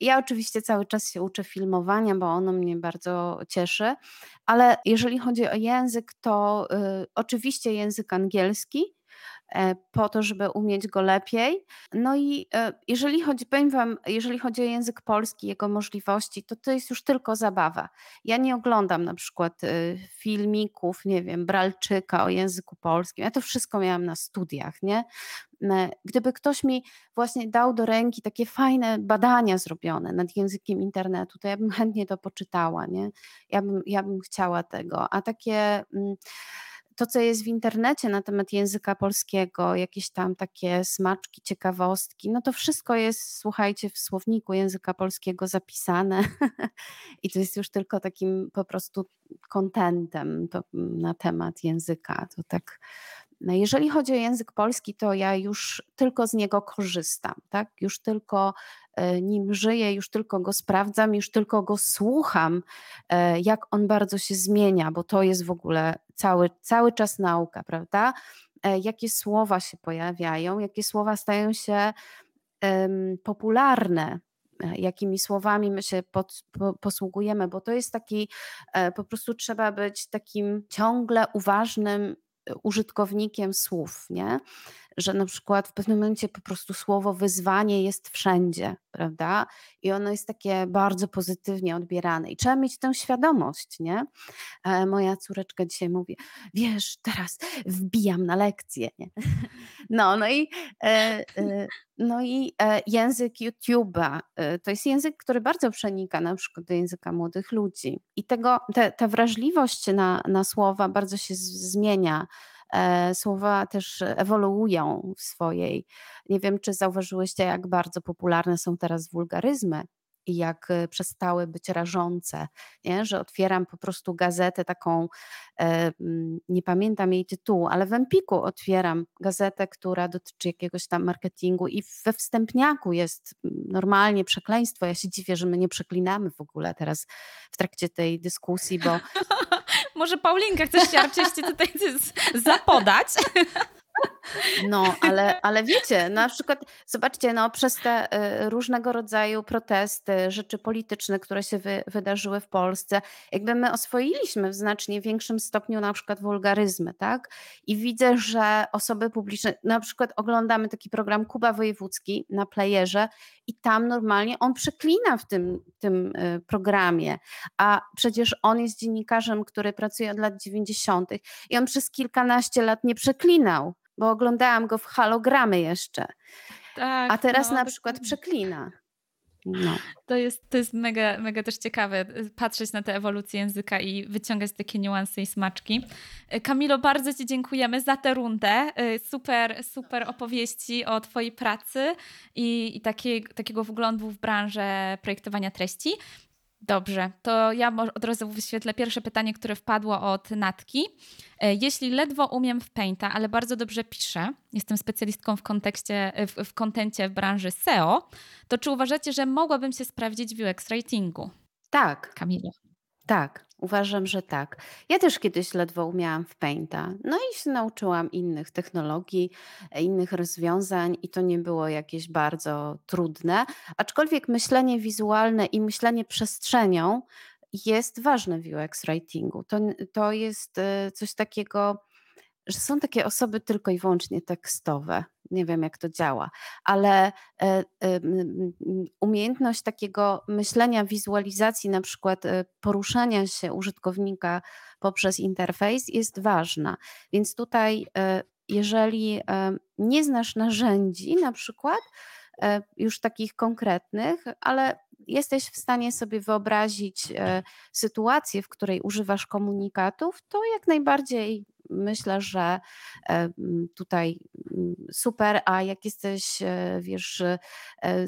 Ja oczywiście cały czas się uczę filmowania, bo ono mnie bardzo cieszy, ale jeżeli chodzi o język, to y, oczywiście język angielski E, po to, żeby umieć go lepiej. No i e, jeżeli chodzi, powiem Wam, jeżeli chodzi o język polski, jego możliwości, to to jest już tylko zabawa. Ja nie oglądam na przykład e, filmików, nie wiem, Bralczyka o języku polskim. Ja to wszystko miałam na studiach, nie? Gdyby ktoś mi właśnie dał do ręki takie fajne badania zrobione nad językiem internetu, to ja bym chętnie to poczytała, nie? Ja bym, ja bym chciała tego. A takie. Mm, to, co jest w internecie na temat języka polskiego, jakieś tam takie smaczki, ciekawostki, no to wszystko jest, słuchajcie, w słowniku języka polskiego zapisane *laughs* i to jest już tylko takim po prostu kontentem na temat języka. To tak no jeżeli chodzi o język polski, to ja już tylko z niego korzystam, tak? Już tylko e, nim żyję, już tylko go sprawdzam, już tylko go słucham, e, jak on bardzo się zmienia, bo to jest w ogóle cały, cały czas nauka, prawda? E, jakie słowa się pojawiają, jakie słowa stają się um, popularne, jakimi słowami my się pod, po, posługujemy, bo to jest taki, po prostu trzeba być takim ciągle uważnym użytkownikiem słów, nie? Że na przykład w pewnym momencie po prostu słowo wyzwanie jest wszędzie, prawda? I ono jest takie bardzo pozytywnie odbierane. I trzeba mieć tę świadomość, nie? E, moja córeczka dzisiaj mówi, wiesz, teraz wbijam na lekcję, nie? No, no i, e, e, no i język YouTube'a to jest język, który bardzo przenika na przykład do języka młodych ludzi. I tego, te, ta wrażliwość na, na słowa bardzo się zmienia słowa też ewoluują w swojej. Nie wiem, czy zauważyłyście, jak bardzo popularne są teraz wulgaryzmy i jak e, przestały być rażące, nie? że otwieram po prostu gazetę taką, e, nie pamiętam jej tytułu, ale w Empiku otwieram gazetę, która dotyczy jakiegoś tam marketingu i we wstępniaku jest normalnie przekleństwo. Ja się dziwię, że my nie przeklinamy w ogóle teraz w trakcie tej dyskusji, bo *laughs* Może Paulinka chcesz się arczyście tutaj zapodać? *laughs* No, ale, ale wiecie, na przykład zobaczcie, no, przez te y, różnego rodzaju protesty, rzeczy polityczne, które się wy, wydarzyły w Polsce, jakby my oswoiliśmy w znacznie większym stopniu na przykład wulgaryzmy, tak? I widzę, że osoby publiczne, na przykład oglądamy taki program Kuba Wojewódzki na playerze i tam normalnie on przeklina w tym, tym y, programie, a przecież on jest dziennikarzem, który pracuje od lat 90. i on przez kilkanaście lat nie przeklinał bo oglądałam go w halogramy jeszcze. Tak, A teraz no, na przykład przeklina. No. To jest, to jest mega, mega też ciekawe y, patrzeć na tę ewolucję języka i wyciągać takie niuanse i smaczki. Y, Kamilo, bardzo Ci dziękujemy za tę rundę. Y, super, super opowieści o Twojej pracy i, i takiej, takiego wglądu w branżę projektowania treści. Dobrze, to ja od razu wyświetlę pierwsze pytanie, które wpadło od Natki. E, jeśli ledwo umiem w Painta, ale bardzo dobrze piszę, jestem specjalistką w kontekście, w, w kontencie w branży SEO, to czy uważacie, że mogłabym się sprawdzić w UX writingu? Tak. Kamilo. Tak, uważam, że tak. Ja też kiedyś ledwo umiałam w Painta. No i się nauczyłam innych technologii, innych rozwiązań i to nie było jakieś bardzo trudne. Aczkolwiek myślenie wizualne i myślenie przestrzenią jest ważne w UX writingu. To, to jest e, coś takiego, że są takie osoby tylko i wyłącznie tekstowe. Nie wiem, jak to działa, ale e, umiejętność takiego myślenia, wizualizacji, na przykład e, poruszania się użytkownika poprzez interfejs jest ważna. Więc tutaj, e, jeżeli nie znasz narzędzi, na przykład, już takich konkretnych, ale jesteś w stanie sobie wyobrazić sytuację, w której używasz komunikatów, to jak najbardziej myślę, że tutaj mm, super, a jak jesteś, e, wiesz, e,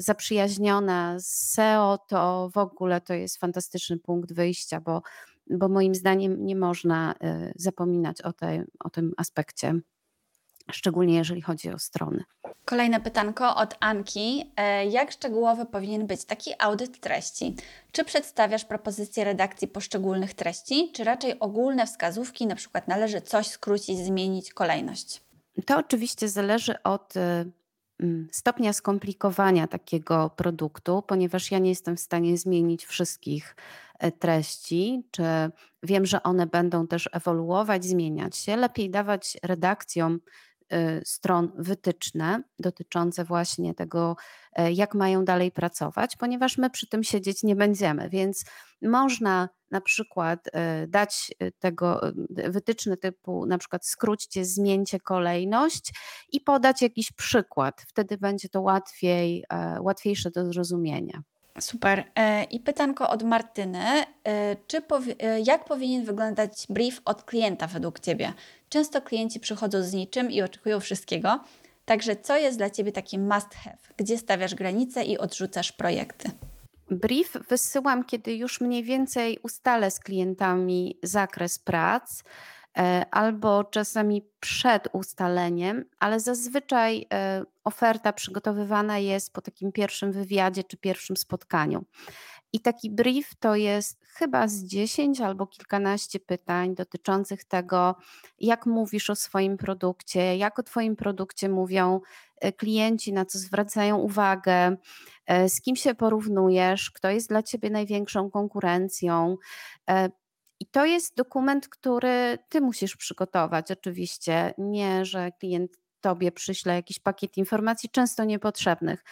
zaprzyjaźniona z SEO, to w ogóle to jest fantastyczny punkt wyjścia, bo, bo moim zdaniem nie można e, zapominać o, tej, o tym aspekcie szczególnie jeżeli chodzi o strony. Kolejne pytanko od Anki. E, jak szczegółowy powinien być taki audyt treści? Czy przedstawiasz propozycje redakcji poszczególnych treści, czy raczej ogólne wskazówki, na przykład należy coś skrócić, zmienić kolejność? To oczywiście zależy od e, mm, stopnia skomplikowania takiego produktu, ponieważ ja nie jestem w stanie zmienić wszystkich e, treści, czy wiem, że one będą też ewoluować, zmieniać się. Lepiej dawać redakcjom stron wytyczne dotyczące właśnie tego, e, jak mają dalej pracować, ponieważ my przy tym siedzieć nie będziemy, więc można na przykład e, dać e, tego wytyczne typu na przykład skróćcie, zmieńcie kolejność i podać jakiś przykład. Wtedy będzie to łatwiej, łatwiejsze do zrozumienia. Super. I pytanko od Martyny. Czy jak powinien wyglądać brief od klienta według Ciebie? Często klienci przychodzą z niczym i oczekują wszystkiego. Także co jest dla Ciebie taki must have? Gdzie stawiasz granice i odrzucasz projekty? Brief wysyłam, kiedy już mniej więcej ustalę z klientami zakres prac e, albo czasami przed ustaleniem, ale zazwyczaj e, oferta przygotowywana jest po takim pierwszym wywiadzie czy pierwszym spotkaniu. I taki brief to jest chyba z 10 albo kilkanaście pytań dotyczących tego, jak mówisz o swoim produkcie, jak o Twoim produkcie mówią e, klienci, na co zwracają uwagę, e, z kim się porównujesz, kto jest dla Ciebie największą konkurencją. I to jest dokument, który Ty musisz przygotować, oczywiście. Nie, że klient Tobie przyśle jakiś pakiet informacji, często niepotrzebnych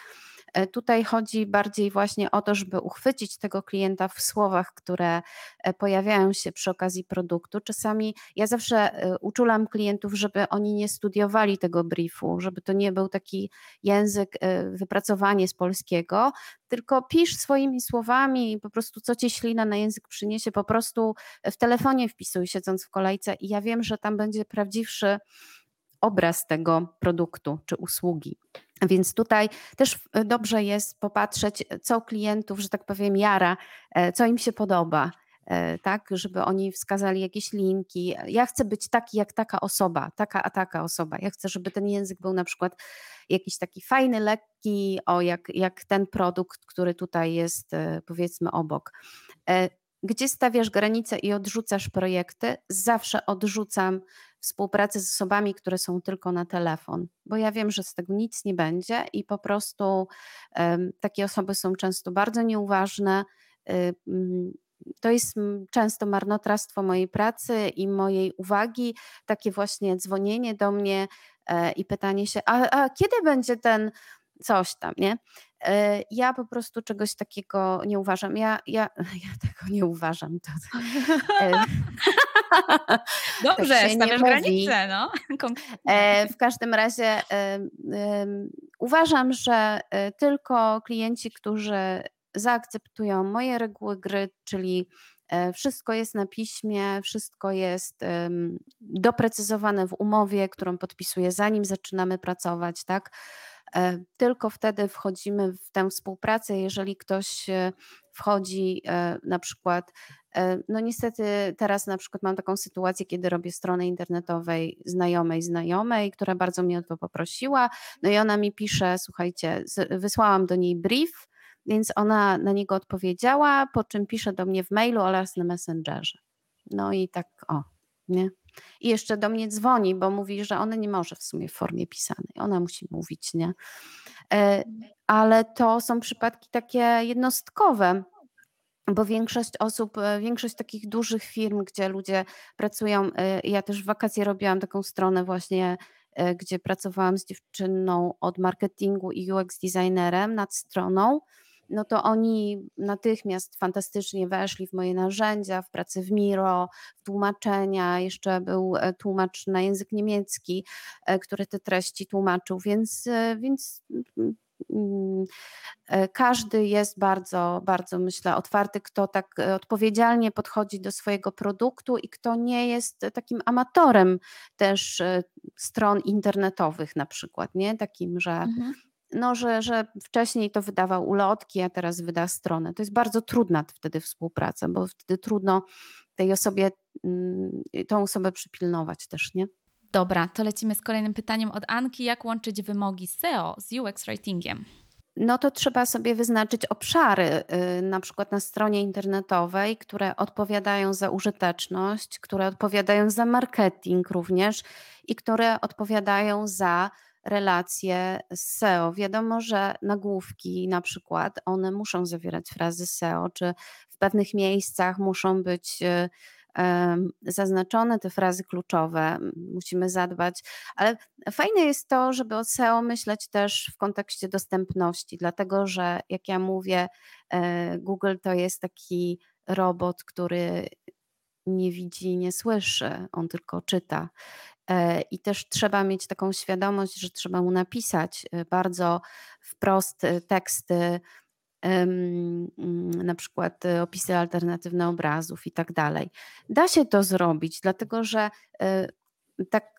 tutaj chodzi bardziej właśnie o to, żeby uchwycić tego klienta w słowach, które e, pojawiają się przy okazji produktu. Czasami ja zawsze e, uczulam klientów, żeby oni nie studiowali tego briefu, żeby to nie był taki język, wypracowanie z polskiego, tylko pisz swoimi słowami po prostu co ci ślina na język przyniesie, po prostu w telefonie wpisuj siedząc w kolejce i ja wiem, że tam będzie prawdziwszy obraz tego produktu czy usługi. Więc tutaj też e, dobrze jest popatrzeć, co klientów, że tak powiem, jara, e, co im się podoba, e, tak, żeby oni wskazali jakieś linki. Ja chcę być taki jak taka osoba, taka a taka osoba. Ja chcę, żeby ten język był na przykład jakiś taki fajny, lekki, o jak, jak ten produkt, który tutaj jest powiedzmy obok. Gdzie stawiasz granice i odrzucasz projekty? Zawsze odrzucam współpracę z osobami, które są tylko na telefon, bo ja wiem, że z tego nic nie będzie i po prostu um, takie osoby są często bardzo nieuważne. Um, to jest często marnotrawstwo mojej pracy i mojej uwagi, takie właśnie dzwonienie do mnie e, i pytanie się, a, a kiedy będzie ten coś tam, nie? E, ja po prostu czegoś takiego nie uważam. Ja, ja, *laughs* ja tego nie uważam. To, *laughs* Dobrze, tak stawiasz granice. No. *laughs* E, w każdym razie uważam, że tylko klienci, którzy zaakceptują moje reguły gry, czyli e, wszystko jest na piśmie, wszystko jest doprecyzowane w umowie, którą podpisuję zanim zaczynamy pracować, tak? E, tylko wtedy wchodzimy w tę współpracę, jeżeli ktoś e, wchodzi na przykład no niestety teraz na przykład mam taką sytuację, kiedy robię stronę internetowej znajomej znajomej, która bardzo mnie o to poprosiła, no i ona mi pisze, słuchajcie, wysłałam do niej brief, więc ona na niego odpowiedziała, po czym pisze do mnie w mailu oraz na Messengerze. No i tak o, nie? I jeszcze do mnie dzwoni, bo mówi, że ona nie może w sumie w formie pisanej, ona musi mówić, nie? E, ale to są przypadki takie jednostkowe, bo większość osób, e, większość takich dużych firm, gdzie ludzie pracują, e, ja też w wakacje robiłam taką stronę właśnie, gdzie pracowałam z dziewczyną od marketingu i UX designerem nad stroną no to oni natychmiast fantastycznie weszli w moje narzędzia, w pracę w Miro, w tłumaczenia. Jeszcze był e, tłumacz na język niemiecki, e, który te treści tłumaczył, więc, e, więc mm, mm, każdy jest bardzo, bardzo myślę otwarty, kto tak odpowiedzialnie podchodzi do swojego produktu i kto nie jest takim amatorem też stron internetowych na przykład, nie? Takim, że mhm no, że, że wcześniej to wydawał ulotki, a teraz wyda stronę. To jest bardzo trudna wtedy współpraca, bo wtedy trudno tej osobie, mm, tą osobę przypilnować też, nie? Dobra, to lecimy z kolejnym pytaniem od Anki. Jak łączyć wymogi SEO z UX writingiem? No to trzeba sobie wyznaczyć obszary, y, na przykład na stronie internetowej, które odpowiadają za użyteczność, które odpowiadają za marketing również i które odpowiadają za relacje z SEO. Wiadomo, że nagłówki na przykład, one muszą zawierać frazy SEO, czy w pewnych miejscach muszą być e, zaznaczone te frazy kluczowe, musimy zadbać, ale fajne jest to, żeby o SEO myśleć też w kontekście dostępności, dlatego że jak ja mówię, e, Google to jest taki robot, który nie widzi, nie słyszy, on tylko czyta. E, I też trzeba mieć taką świadomość, że trzeba mu napisać e, bardzo wprost e, teksty, mm, na przykład opisy alternatywne obrazów i tak dalej. Da się to zrobić, dlatego że tak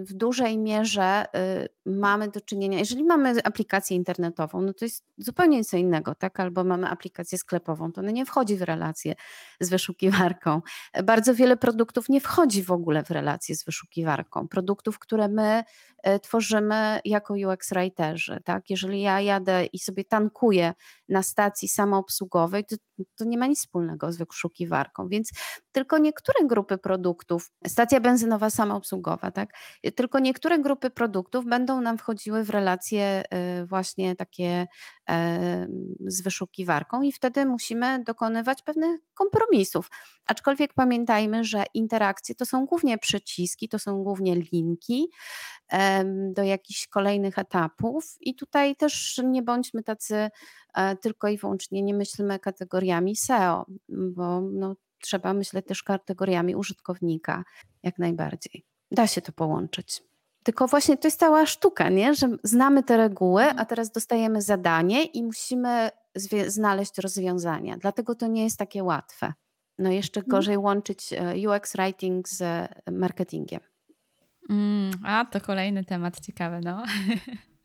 w dużej mierze y, mamy do czynienia, jeżeli mamy aplikację internetową, no to jest zupełnie co innego, tak? Albo mamy aplikację sklepową, to ona nie wchodzi w relację z wyszukiwarką. Bardzo wiele produktów nie wchodzi w ogóle w relację z wyszukiwarką. Produktów, które my e, tworzymy jako UX writerzy, tak? Jeżeli ja jadę i sobie tankuję na stacji samoobsługowej, to, to nie ma nic wspólnego z wyszukiwarką, więc tylko niektóre grupy produktów, stacja benzynowa samoobsługowa, tak? Tylko niektóre grupy produktów będą nam wchodziły w relacje y, właśnie takie e, z wyszukiwarką i wtedy musimy dokonywać pewnych kompromisów. Aczkolwiek pamiętajmy, że interakcje to są głównie przyciski, to są głównie linki do jakichś kolejnych etapów i tutaj też nie bądźmy tacy e, tylko i wyłącznie, nie myślmy kategoriami SEO, bo no, trzeba myśleć też kategoriami użytkownika jak najbardziej. Da się to połączyć. Tylko właśnie to jest cała sztuka, nie? że znamy te reguły, a mhm. teraz dostajemy zadanie i musimy znaleźć rozwiązania. Dlatego to nie jest takie łatwe. No jeszcze mhm. gorzej łączyć e, UX writing z e, marketingiem. Mm, a to kolejny temat ciekawy, no. *laughs*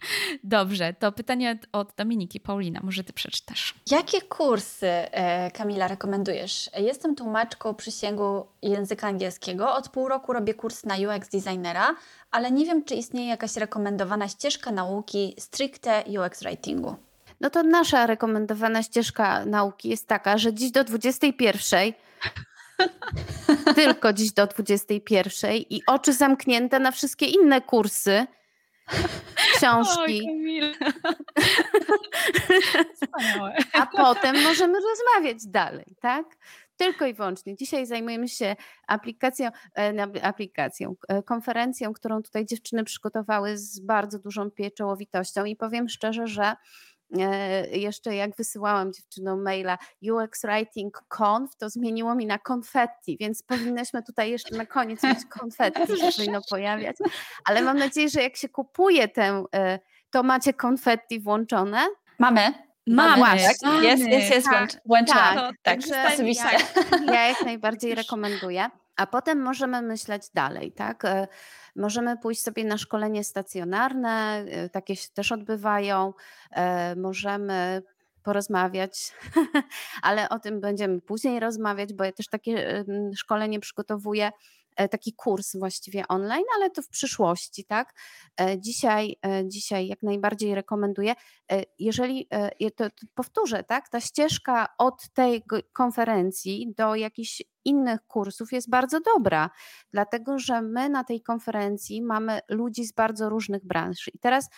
Dobrze, to pytanie od Dominiki. Paulina, może ty przeczytasz. Jakie kursy, e, Kamila, rekomendujesz? Jestem tłumaczką przysięgu języka angielskiego. Od pół roku robię kurs na UX designera, ale nie wiem, czy istnieje jakaś rekomendowana ścieżka nauki stricte UX writingu. No to nasza rekomendowana ścieżka nauki jest taka, że dziś do 21 *laughs* tylko dziś do 21 i oczy zamknięte na wszystkie inne kursy książki. *laughs* A potem możemy rozmawiać dalej, tak? Tylko i wyłącznie. Dzisiaj zajmujemy się aplikacją, e, aplikacją, e, konferencją, którą tutaj dziewczyny przygotowały z bardzo dużą pieczołowitością i powiem szczerze, że jeszcze jak wysyłałam dziewczynom maila UX Writing Conf, to zmieniło mi na konfetti, więc powinnaśmy tutaj jeszcze na koniec mieć *laughs* konfetti, się powinno pojawiać. Ale mam nadzieję, że jak się kupuje tę, e, to macie konfetti włączone. Mamy. Mamy, Mamy, tak? tak? Jest, jest, jest, Tak, włącz, włączyłam. tak, No, tak, także oczywiście. Ja, ja jak najbardziej *laughs* rekomenduję. A potem możemy myśleć dalej, tak? E, Możemy pójść sobie na szkolenie stacjonarne, e, takie się też odbywają. E, Możemy porozmawiać, *laughs* ale o tym będziemy później rozmawiać, bo ja też takie szkolenie przygotowuję, taki kurs właściwie online, ale to w przyszłości, tak? E, Dzisiaj, e, dzisiaj jak najbardziej rekomenduję. E, Jeżeli, e, je- to, to powtórzę, tak? Ta ścieżka od tej konferencji do jakichś innych kursów jest bardzo dobra, dlatego że my na tej konferencji mamy ludzi z bardzo różnych branż. I teraz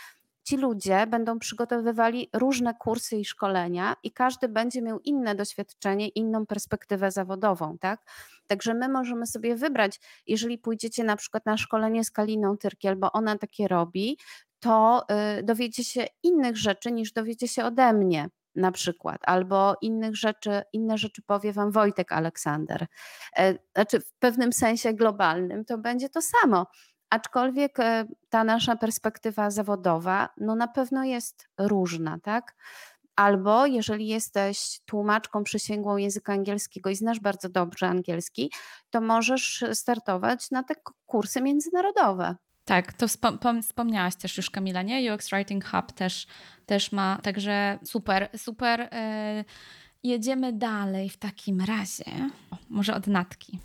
ci ludzie będą przygotowywali różne kursy i szkolenia, i każdy będzie miał inne doświadczenie, inną perspektywę zawodową, tak? Także my możemy sobie wybrać, jeżeli pójdziecie na przykład na szkolenie z Kaliną Tyrkiel, bo ona takie robi, to y, dowiecie się innych rzeczy niż dowiecie się ode mnie na przykład, albo innych rzeczy, inne rzeczy powie wam Wojtek Aleksander. E, Znaczy w pewnym sensie globalnym to będzie to samo. Aczkolwiek e, ta nasza perspektywa zawodowa, no na pewno jest różna, tak? Albo jeżeli jesteś tłumaczką przysięgłą języka angielskiego i znasz bardzo dobrze angielski, to możesz startować na te kursy międzynarodowe. Tak, to wspom- pom- wspomniałaś też już Kamila, nie? UX Writing Hub też, też ma, także super, super. e, jedziemy dalej w takim razie. O, może od Natki.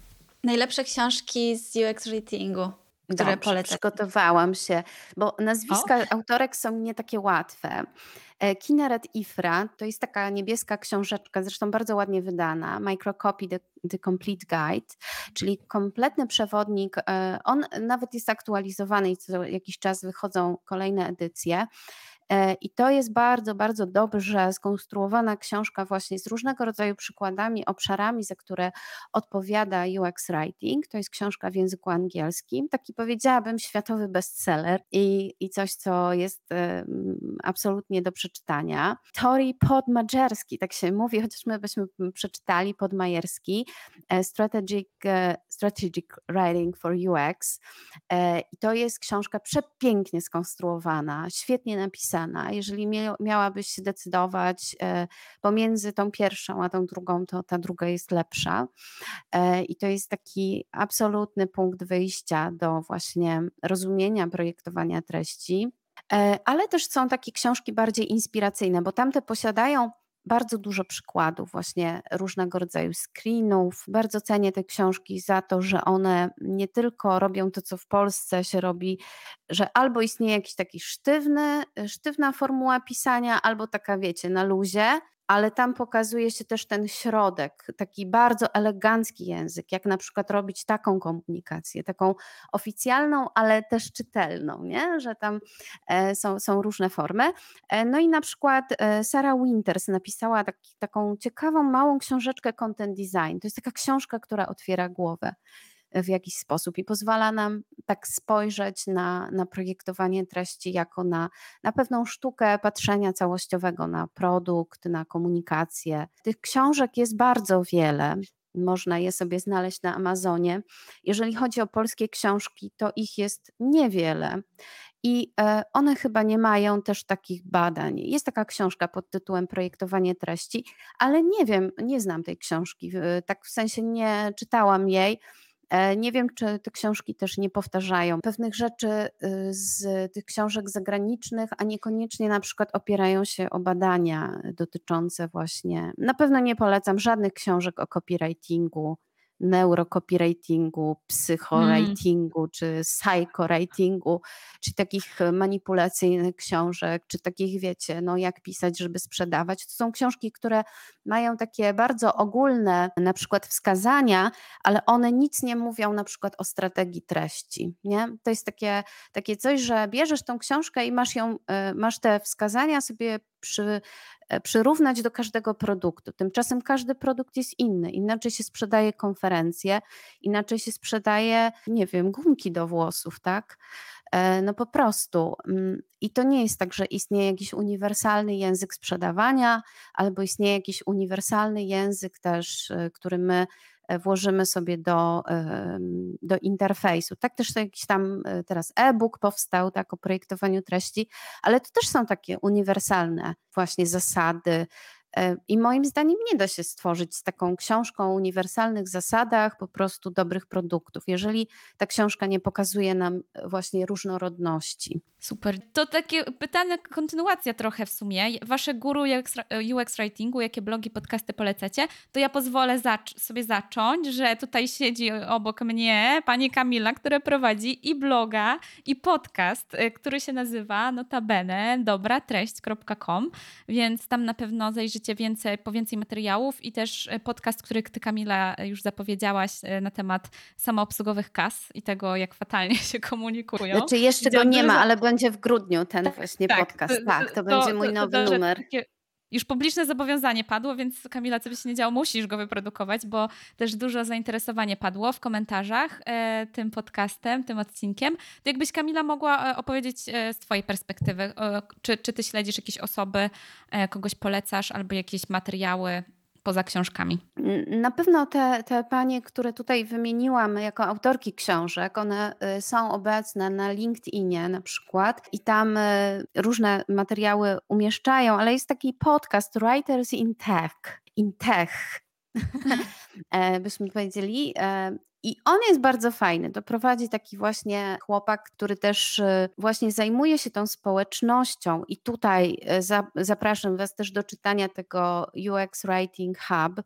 Najlepsze książki z UX Ratingu, które Dobrze, polecacie. przygotowałam się, bo nazwiska autorek są nie takie łatwe. E, Kineret Ifra to jest taka niebieska książeczka, zresztą bardzo ładnie wydana, Microcopy The, The Complete Guide, czyli kompletny przewodnik. e, On nawet jest aktualizowany i co jakiś czas wychodzą kolejne edycje. E, I to jest bardzo, bardzo dobrze skonstruowana książka właśnie z różnego rodzaju przykładami, obszarami, za które odpowiada UX Writing. To jest książka w języku angielskim, taki powiedziałabym światowy bestseller i, i coś, co jest em, absolutnie do przeczytania. Tori Podmajerski, tak się mówi, chociaż my byśmy przeczytali Podmajerski, e, Strategic, Strategic Writing for UX. I to jest książka przepięknie skonstruowana, świetnie napisana. Jeżeli mia- miałabyś się decydować e, pomiędzy tą pierwszą a tą drugą, to ta druga jest lepsza. E, I to jest taki absolutny punkt wyjścia do właśnie rozumienia projektowania treści. E, Ale też są takie książki bardziej inspiracyjne, bo tamte posiadają bardzo dużo przykładów, właśnie różnego rodzaju screenów. Bardzo cenię te książki za to, że one nie tylko robią to, co w Polsce się robi, że albo istnieje jakiś taki sztywny, sztywna formuła pisania, albo taka, wiecie, na luzie, ale tam pokazuje się też ten środek, taki bardzo elegancki język, jak na przykład robić taką komunikację, taką oficjalną, ale też czytelną, nie? że tam e, są, są różne formy. E, No i na przykład e, Sarah Winters napisała taki, taką ciekawą, małą książeczkę Content Design. To jest taka książka, która otwiera głowę w jakiś sposób i pozwala nam tak spojrzeć na, na projektowanie treści jako na, na pewną sztukę patrzenia całościowego na produkt, na komunikację. Tych książek jest bardzo wiele. Można je sobie znaleźć na Amazonie. Jeżeli chodzi o polskie książki, to ich jest niewiele. I e, one chyba nie mają też takich badań. Jest taka książka pod tytułem Projektowanie treści, ale nie wiem, nie znam tej książki, tak w sensie nie czytałam jej. E, Nie wiem, czy te książki też nie powtarzają pewnych rzeczy y, z tych książek zagranicznych, a niekoniecznie na przykład opierają się o badania dotyczące właśnie. Na pewno nie polecam żadnych książek o copywritingu, neurocopywritingu, psychowritingu czy psychowritingu, czy takich manipulacyjnych książek, czy takich, wiecie, no jak pisać, żeby sprzedawać. To są książki, które mają takie bardzo ogólne na przykład wskazania, ale one nic nie mówią na przykład o strategii treści. Nie? To jest takie, takie coś, że bierzesz tą książkę i masz ją, e, masz te wskazania sobie przy, e, przyrównać do każdego produktu. Tymczasem każdy produkt jest inny. Inaczej się sprzedaje konferencje, inaczej się sprzedaje, nie wiem, gumki do włosów, tak? E, no po prostu. Mm, I to nie jest tak, że istnieje jakiś uniwersalny język sprzedawania, albo istnieje jakiś uniwersalny język też, e, który my włożymy sobie do, do interfejsu. Tak też jakiś tam teraz e-book powstał, tak, o projektowaniu treści, ale to też są takie uniwersalne właśnie zasady, E, I moim zdaniem nie da się stworzyć z taką książką o uniwersalnych zasadach po prostu dobrych produktów, jeżeli ta książka nie pokazuje nam e, właśnie różnorodności. Super. To takie pytanie, kontynuacja trochę w sumie. Wasze guru UX writingu, jakie blogi, podcasty polecacie, to ja pozwolę zac sobie zacząć, że tutaj siedzi obok mnie pani Kamila, która prowadzi i bloga, i podcast, e, który się nazywa notabene dobratreść.com, więc tam na pewno zajrzycie więcej, po więcej materiałów i też e, podcast, który ty Kamila już zapowiedziałaś e, na temat samoobsługowych kas i tego, jak fatalnie *laughs* się komunikują. Znaczy jeszcze go nie ma, ale będzie w grudniu ten tak, właśnie tak, podcast. Tak, to, to będzie mój nowy to, numer. Takie, już publiczne zobowiązanie padło, więc Kamila, co by się nie działo, musisz go wyprodukować, bo też dużo zainteresowanie padło w komentarzach e, tym podcastem, tym odcinkiem. To jakbyś Kamila mogła e, opowiedzieć e, z Twojej perspektywy, e, czy, czy Ty śledzisz jakieś osoby, e, kogoś polecasz, albo jakieś materiały poza książkami? Na pewno te, te panie, które tutaj wymieniłam jako autorki książek, one y, są obecne na LinkedInie na przykład i tam y, różne materiały umieszczają, ale jest taki podcast Writers in Tech. In Tech. *laughs* E, byśmy powiedzieli. E, I on jest bardzo fajny. To prowadzi taki właśnie chłopak, który też y, właśnie zajmuje się tą społecznością. I tutaj zapraszam Was też do czytania tego UX Writing Hub,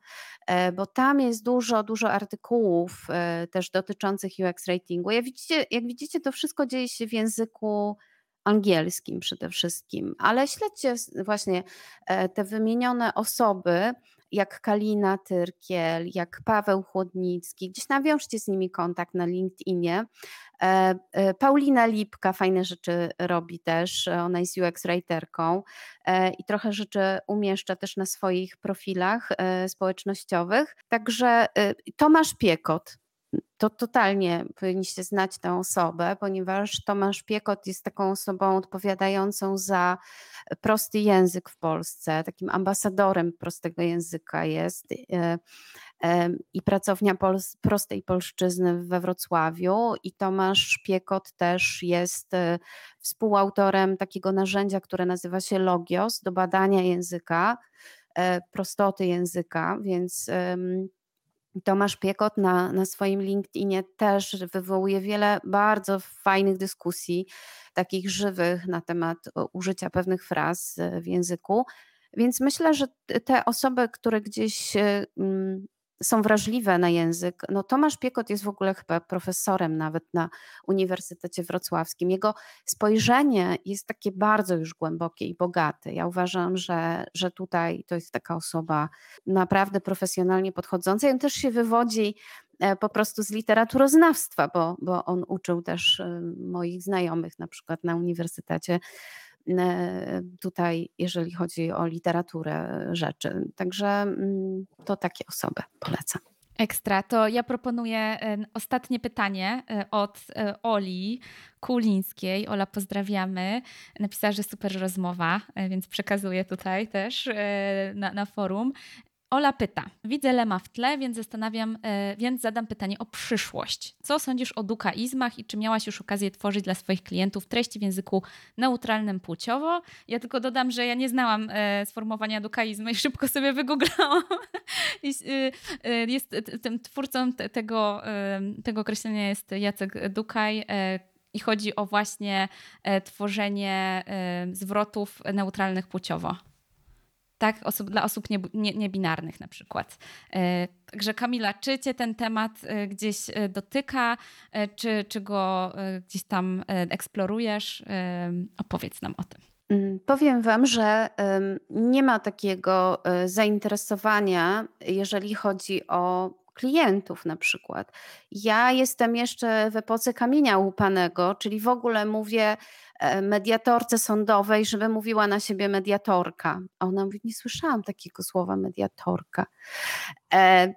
e, bo tam jest dużo, dużo artykułów e, też dotyczących UX Writingu. Jak widzicie, jak widzicie, to wszystko dzieje się w języku angielskim przede wszystkim, ale śledźcie właśnie e, te wymienione osoby, jak Kalina Tyrkiel, jak Paweł Chłodnicki. Gdzieś nawiążcie z nimi kontakt na LinkedInie. E, e, Paulina Lipka fajne rzeczy robi też, ona jest UX writerką e, i trochę rzeczy umieszcza też na swoich profilach społecznościowych. Także Tomasz Piekot, to totalnie powinniście znać tę osobę, ponieważ Tomasz Piekot jest taką osobą odpowiadającą za prosty język w Polsce, takim ambasadorem prostego języka jest e, e, i pracownia prostej polszczyzny we Wrocławiu. I Tomasz Piekot też jest e, współautorem takiego narzędzia, które nazywa się Logios do badania języka, prostoty języka, więc Tomasz Piekot na, na swoim LinkedInie też wywołuje wiele bardzo fajnych dyskusji, takich żywych na temat użycia pewnych fraz e, w języku. Więc myślę, że te osoby, które gdzieś e, mm, są wrażliwe na język. No Tomasz Piekot jest w ogóle chyba profesorem nawet na Uniwersytecie Wrocławskim. Jego spojrzenie jest takie bardzo już głębokie i bogate. Ja uważam, że, że tutaj to jest taka osoba naprawdę profesjonalnie podchodząca. I on też się wywodzi e, po prostu z literaturoznawstwa, bo, bo on uczył też e, moich znajomych na przykład na Uniwersytecie tutaj, jeżeli chodzi o literaturę rzeczy. Także mm, to takie osoby polecam. Ekstra. To ja proponuję e, ostatnie pytanie e, od Oli Kulińskiej. Ola, pozdrawiamy. Napisała, że super rozmowa, więc przekazuję tutaj też na, na forum. Ola pyta, widzę Lema w tle, więc zastanawiam, e, więc zadam pytanie o przyszłość. Co sądzisz o dukaizmach i czy miałaś już okazję tworzyć dla swoich klientów treści w języku neutralnym płciowo? Ja tylko dodam, że ja nie znałam e, sformułowania dukaizmu i szybko sobie wygooglałam. Y, jest tym twórcą tego, tego określenia jest Jacek Dukaj, e, i chodzi o właśnie tworzenie zwrotów neutralnych płciowo tak? Dla osób niebinarnych nie, na przykład. E, także Kamila, czy Cię ten temat e, gdzieś e, dotyka, czy, czy go gdzieś tam eksplorujesz? Opowiedz nam o tym. Mm, powiem Wam, że nie ma takiego zainteresowania, jeżeli chodzi o klientów na przykład. Ja jestem jeszcze w epoce kamienia łupanego, czyli w ogóle mówię mediatorce sądowej, żeby mówiła na siebie mediatorka. A ona mówi, nie słyszałam takiego słowa mediatorka. E,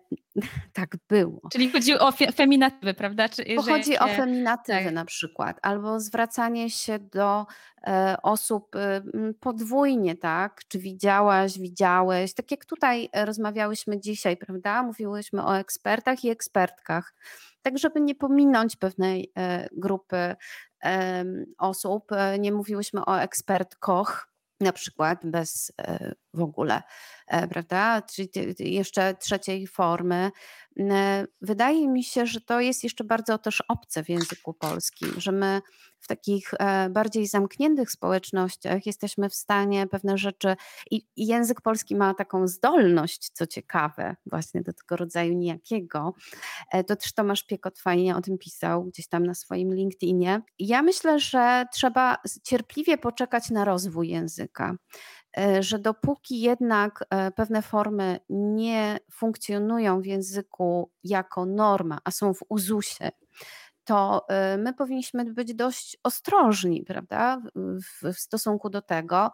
tak było. Czyli chodzi o feminatywy, prawda? Czy, Bo chodzi o feminatywy tak. na przykład, albo zwracanie się do e, osób e, podwójnie, tak? Czy widziałaś, widziałeś? Tak jak tutaj rozmawiałyśmy dzisiaj, prawda? Mówiłyśmy o ekspertach i ekspertkach. Tak, żeby nie pominąć pewnej e, grupy osób, e, nie mówiłyśmy o ekspertkoch, na przykład bez e, w ogóle, e, prawda? Czyli jeszcze trzeciej formy. Wydaje mi się, że to jest jeszcze bardzo też obce w języku polskim, że my w takich e, bardziej zamkniętych społecznościach jesteśmy w stanie pewne rzeczy i, język polski ma taką zdolność, co ciekawe, właśnie do tego rodzaju nijakiego. To też Tomasz Piekot fajnie o tym pisał gdzieś tam na swoim LinkedInie. Ja myślę, że trzeba cierpliwie poczekać na rozwój języka. E, że dopóki jednak e, pewne formy nie funkcjonują w języku jako norma, a są w uzusie, to e, my powinniśmy być dość ostrożni, prawda, w, w, stosunku do tego.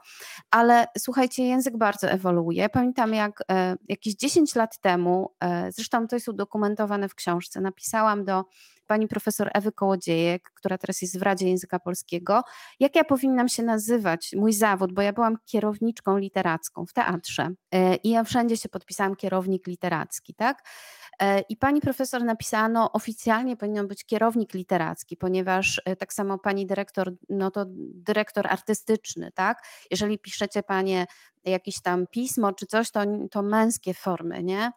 Ale słuchajcie, język bardzo ewoluuje. Pamiętam, jak jakieś 10 lat temu, zresztą to jest udokumentowane w książce, napisałam do pani profesor Ewy Kołodziejek, która teraz jest w Radzie Języka Polskiego, jak ja powinnam się nazywać, mój zawód, bo ja byłam kierowniczką literacką w teatrze e, i ja wszędzie się podpisałam kierownik literacki, tak? E, I pani profesor napisała, no oficjalnie powinien być kierownik literacki, ponieważ e, tak samo pani dyrektor, no to dyrektor artystyczny, tak? Jeżeli piszecie panie jakieś tam pismo czy coś, to, to męskie formy, nie?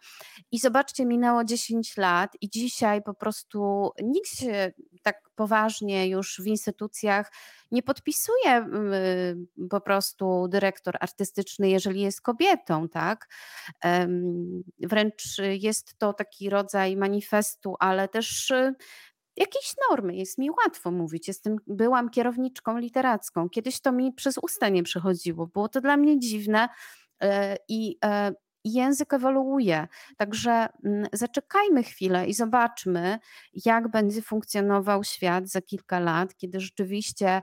I zobaczcie, minęło 10 lat i dzisiaj po prostu nikt się tak poważnie już w instytucjach nie podpisuje po prostu dyrektor artystyczny, jeżeli jest kobietą, tak? Wręcz jest to taki rodzaj manifestu, ale też jakieś normy, jest mi łatwo mówić. Jestem, byłam kierowniczką literacką. Kiedyś to mi przez usta nie przychodziło. Było to dla mnie dziwne e, i e, język ewoluuje. Także mm, zaczekajmy chwilę i zobaczmy, jak będzie funkcjonował świat za kilka lat, kiedy rzeczywiście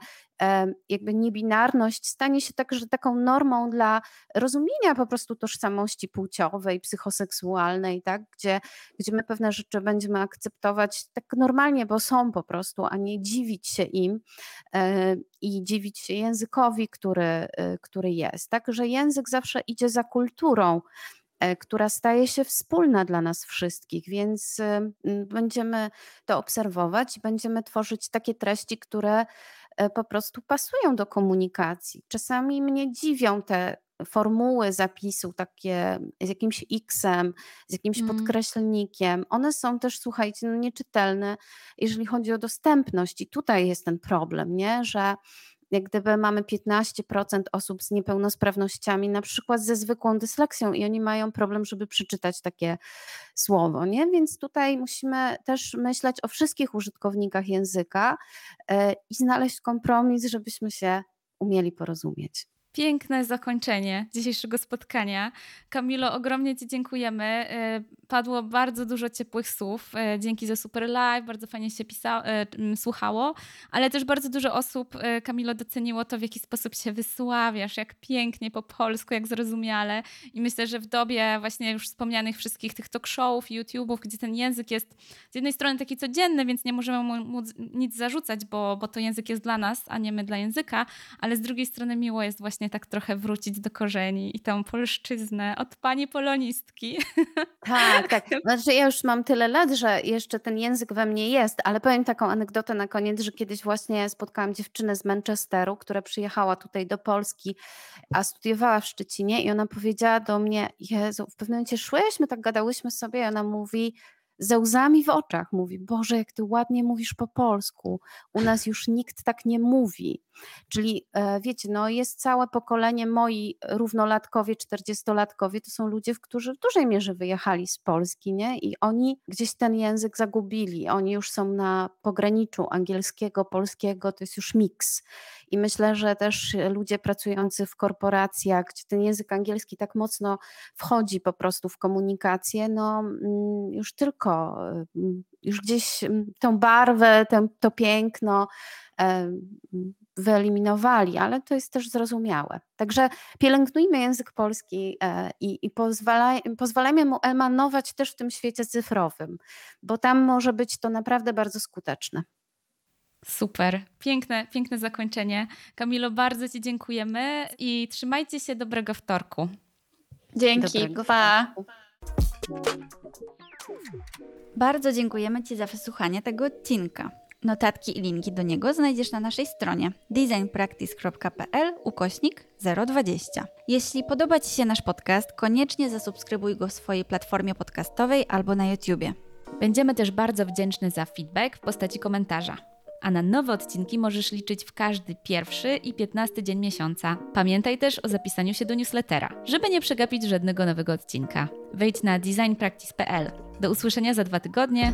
jakby niebinarność stanie się także taką normą dla rozumienia po prostu tożsamości płciowej, psychoseksualnej, tak? gdzie, gdzie my pewne rzeczy będziemy akceptować tak normalnie, bo są po prostu, a nie dziwić się im i dziwić się językowi, który, y, który jest. Także język zawsze idzie za kulturą e, która staje się wspólna dla nas wszystkich, więc będziemy to obserwować będziemy tworzyć takie treści, które E, po prostu pasują do komunikacji. Czasami mnie dziwią te formuły zapisu takie z jakimś X-em, z jakimś mm. podkreślnikiem. One są też, słuchajcie, no nieczytelne, jeżeli chodzi o dostępność. I tutaj jest ten problem, nie? że jak gdyby mamy 15% osób z niepełnosprawnościami, na przykład ze zwykłą dysleksją i oni mają problem, żeby przeczytać takie słowo, nie? Więc tutaj musimy też myśleć o wszystkich użytkownikach języka e, i znaleźć kompromis, żebyśmy się umieli porozumieć. Piękne zakończenie dzisiejszego spotkania. Kamilo, ogromnie Ci dziękujemy. E, padło bardzo dużo ciepłych słów. E, dzięki za super live, bardzo fajnie się pisało, e, słuchało, ale też bardzo dużo osób, Kamilo, doceniło to, w jaki sposób się wysławiasz, jak pięknie po polsku, jak zrozumiale. I myślę, że w dobie właśnie już wspomnianych wszystkich tych talk showów, YouTube'ów, gdzie ten język jest z jednej strony taki codzienny, więc nie możemy mu nic zarzucać, bo, bo to język jest dla nas, a nie my dla języka, ale z drugiej strony miło jest właśnie właśnie tak trochę wrócić do korzeni i tą polszczyznę od pani polonistki. *laughs* Tak, tak. Znaczy ja już mam tyle lat, że jeszcze ten język we mnie jest, ale powiem taką anegdotę na koniec, że kiedyś właśnie spotkałam dziewczynę z Manchesteru, która przyjechała tutaj do Polski, a studiowała w Szczecinie i ona powiedziała do mnie, Jezu, w pewnym momencie szłyśmy, tak gadałyśmy sobie i ona mówi, ze łzami w oczach mówi: Boże, jak ty ładnie mówisz po polsku. U *laughs* nas już nikt tak nie mówi. Czyli e, wiecie, no jest całe pokolenie moi równolatkowie, czterdziestolatkowie, to są ludzie, którzy w dużej mierze wyjechali z Polski, nie? I oni gdzieś ten język zagubili. Oni już są na pograniczu angielskiego, polskiego, to jest już miks. I myślę, że też ludzie pracujący w korporacjach, gdzie ten język angielski tak mocno wchodzi po prostu w komunikację, no mm, już tylko, mm, już gdzieś mm, tą barwę, to piękno wyeliminowali, ale to jest też zrozumiałe. Także pielęgnujmy język polski e, i, i pozwalaj, pozwalajmy mu emanować też w tym świecie cyfrowym, bo tam może być to naprawdę bardzo skuteczne. Super, piękne, piękne zakończenie. Kamilo, bardzo Ci dziękujemy i trzymajcie się dobrego wtorku. Dzięki, Dobrego pa. wtorku. Bardzo dziękujemy Ci za wysłuchanie tego odcinka. Notatki i linki do niego znajdziesz na naszej stronie designpractice.pl ukośnik 020. Jeśli podoba Ci się nasz podcast, koniecznie zasubskrybuj go w swojej platformie podcastowej albo na YouTubie. Będziemy też bardzo wdzięczni za feedback w postaci komentarza. A na nowe odcinki możesz liczyć w każdy pierwszy i piętnasty dzień miesiąca. Pamiętaj też o zapisaniu się do newslettera, żeby nie przegapić żadnego nowego odcinka. Wejdź na designpractice.pl. Do usłyszenia za dwa tygodnie.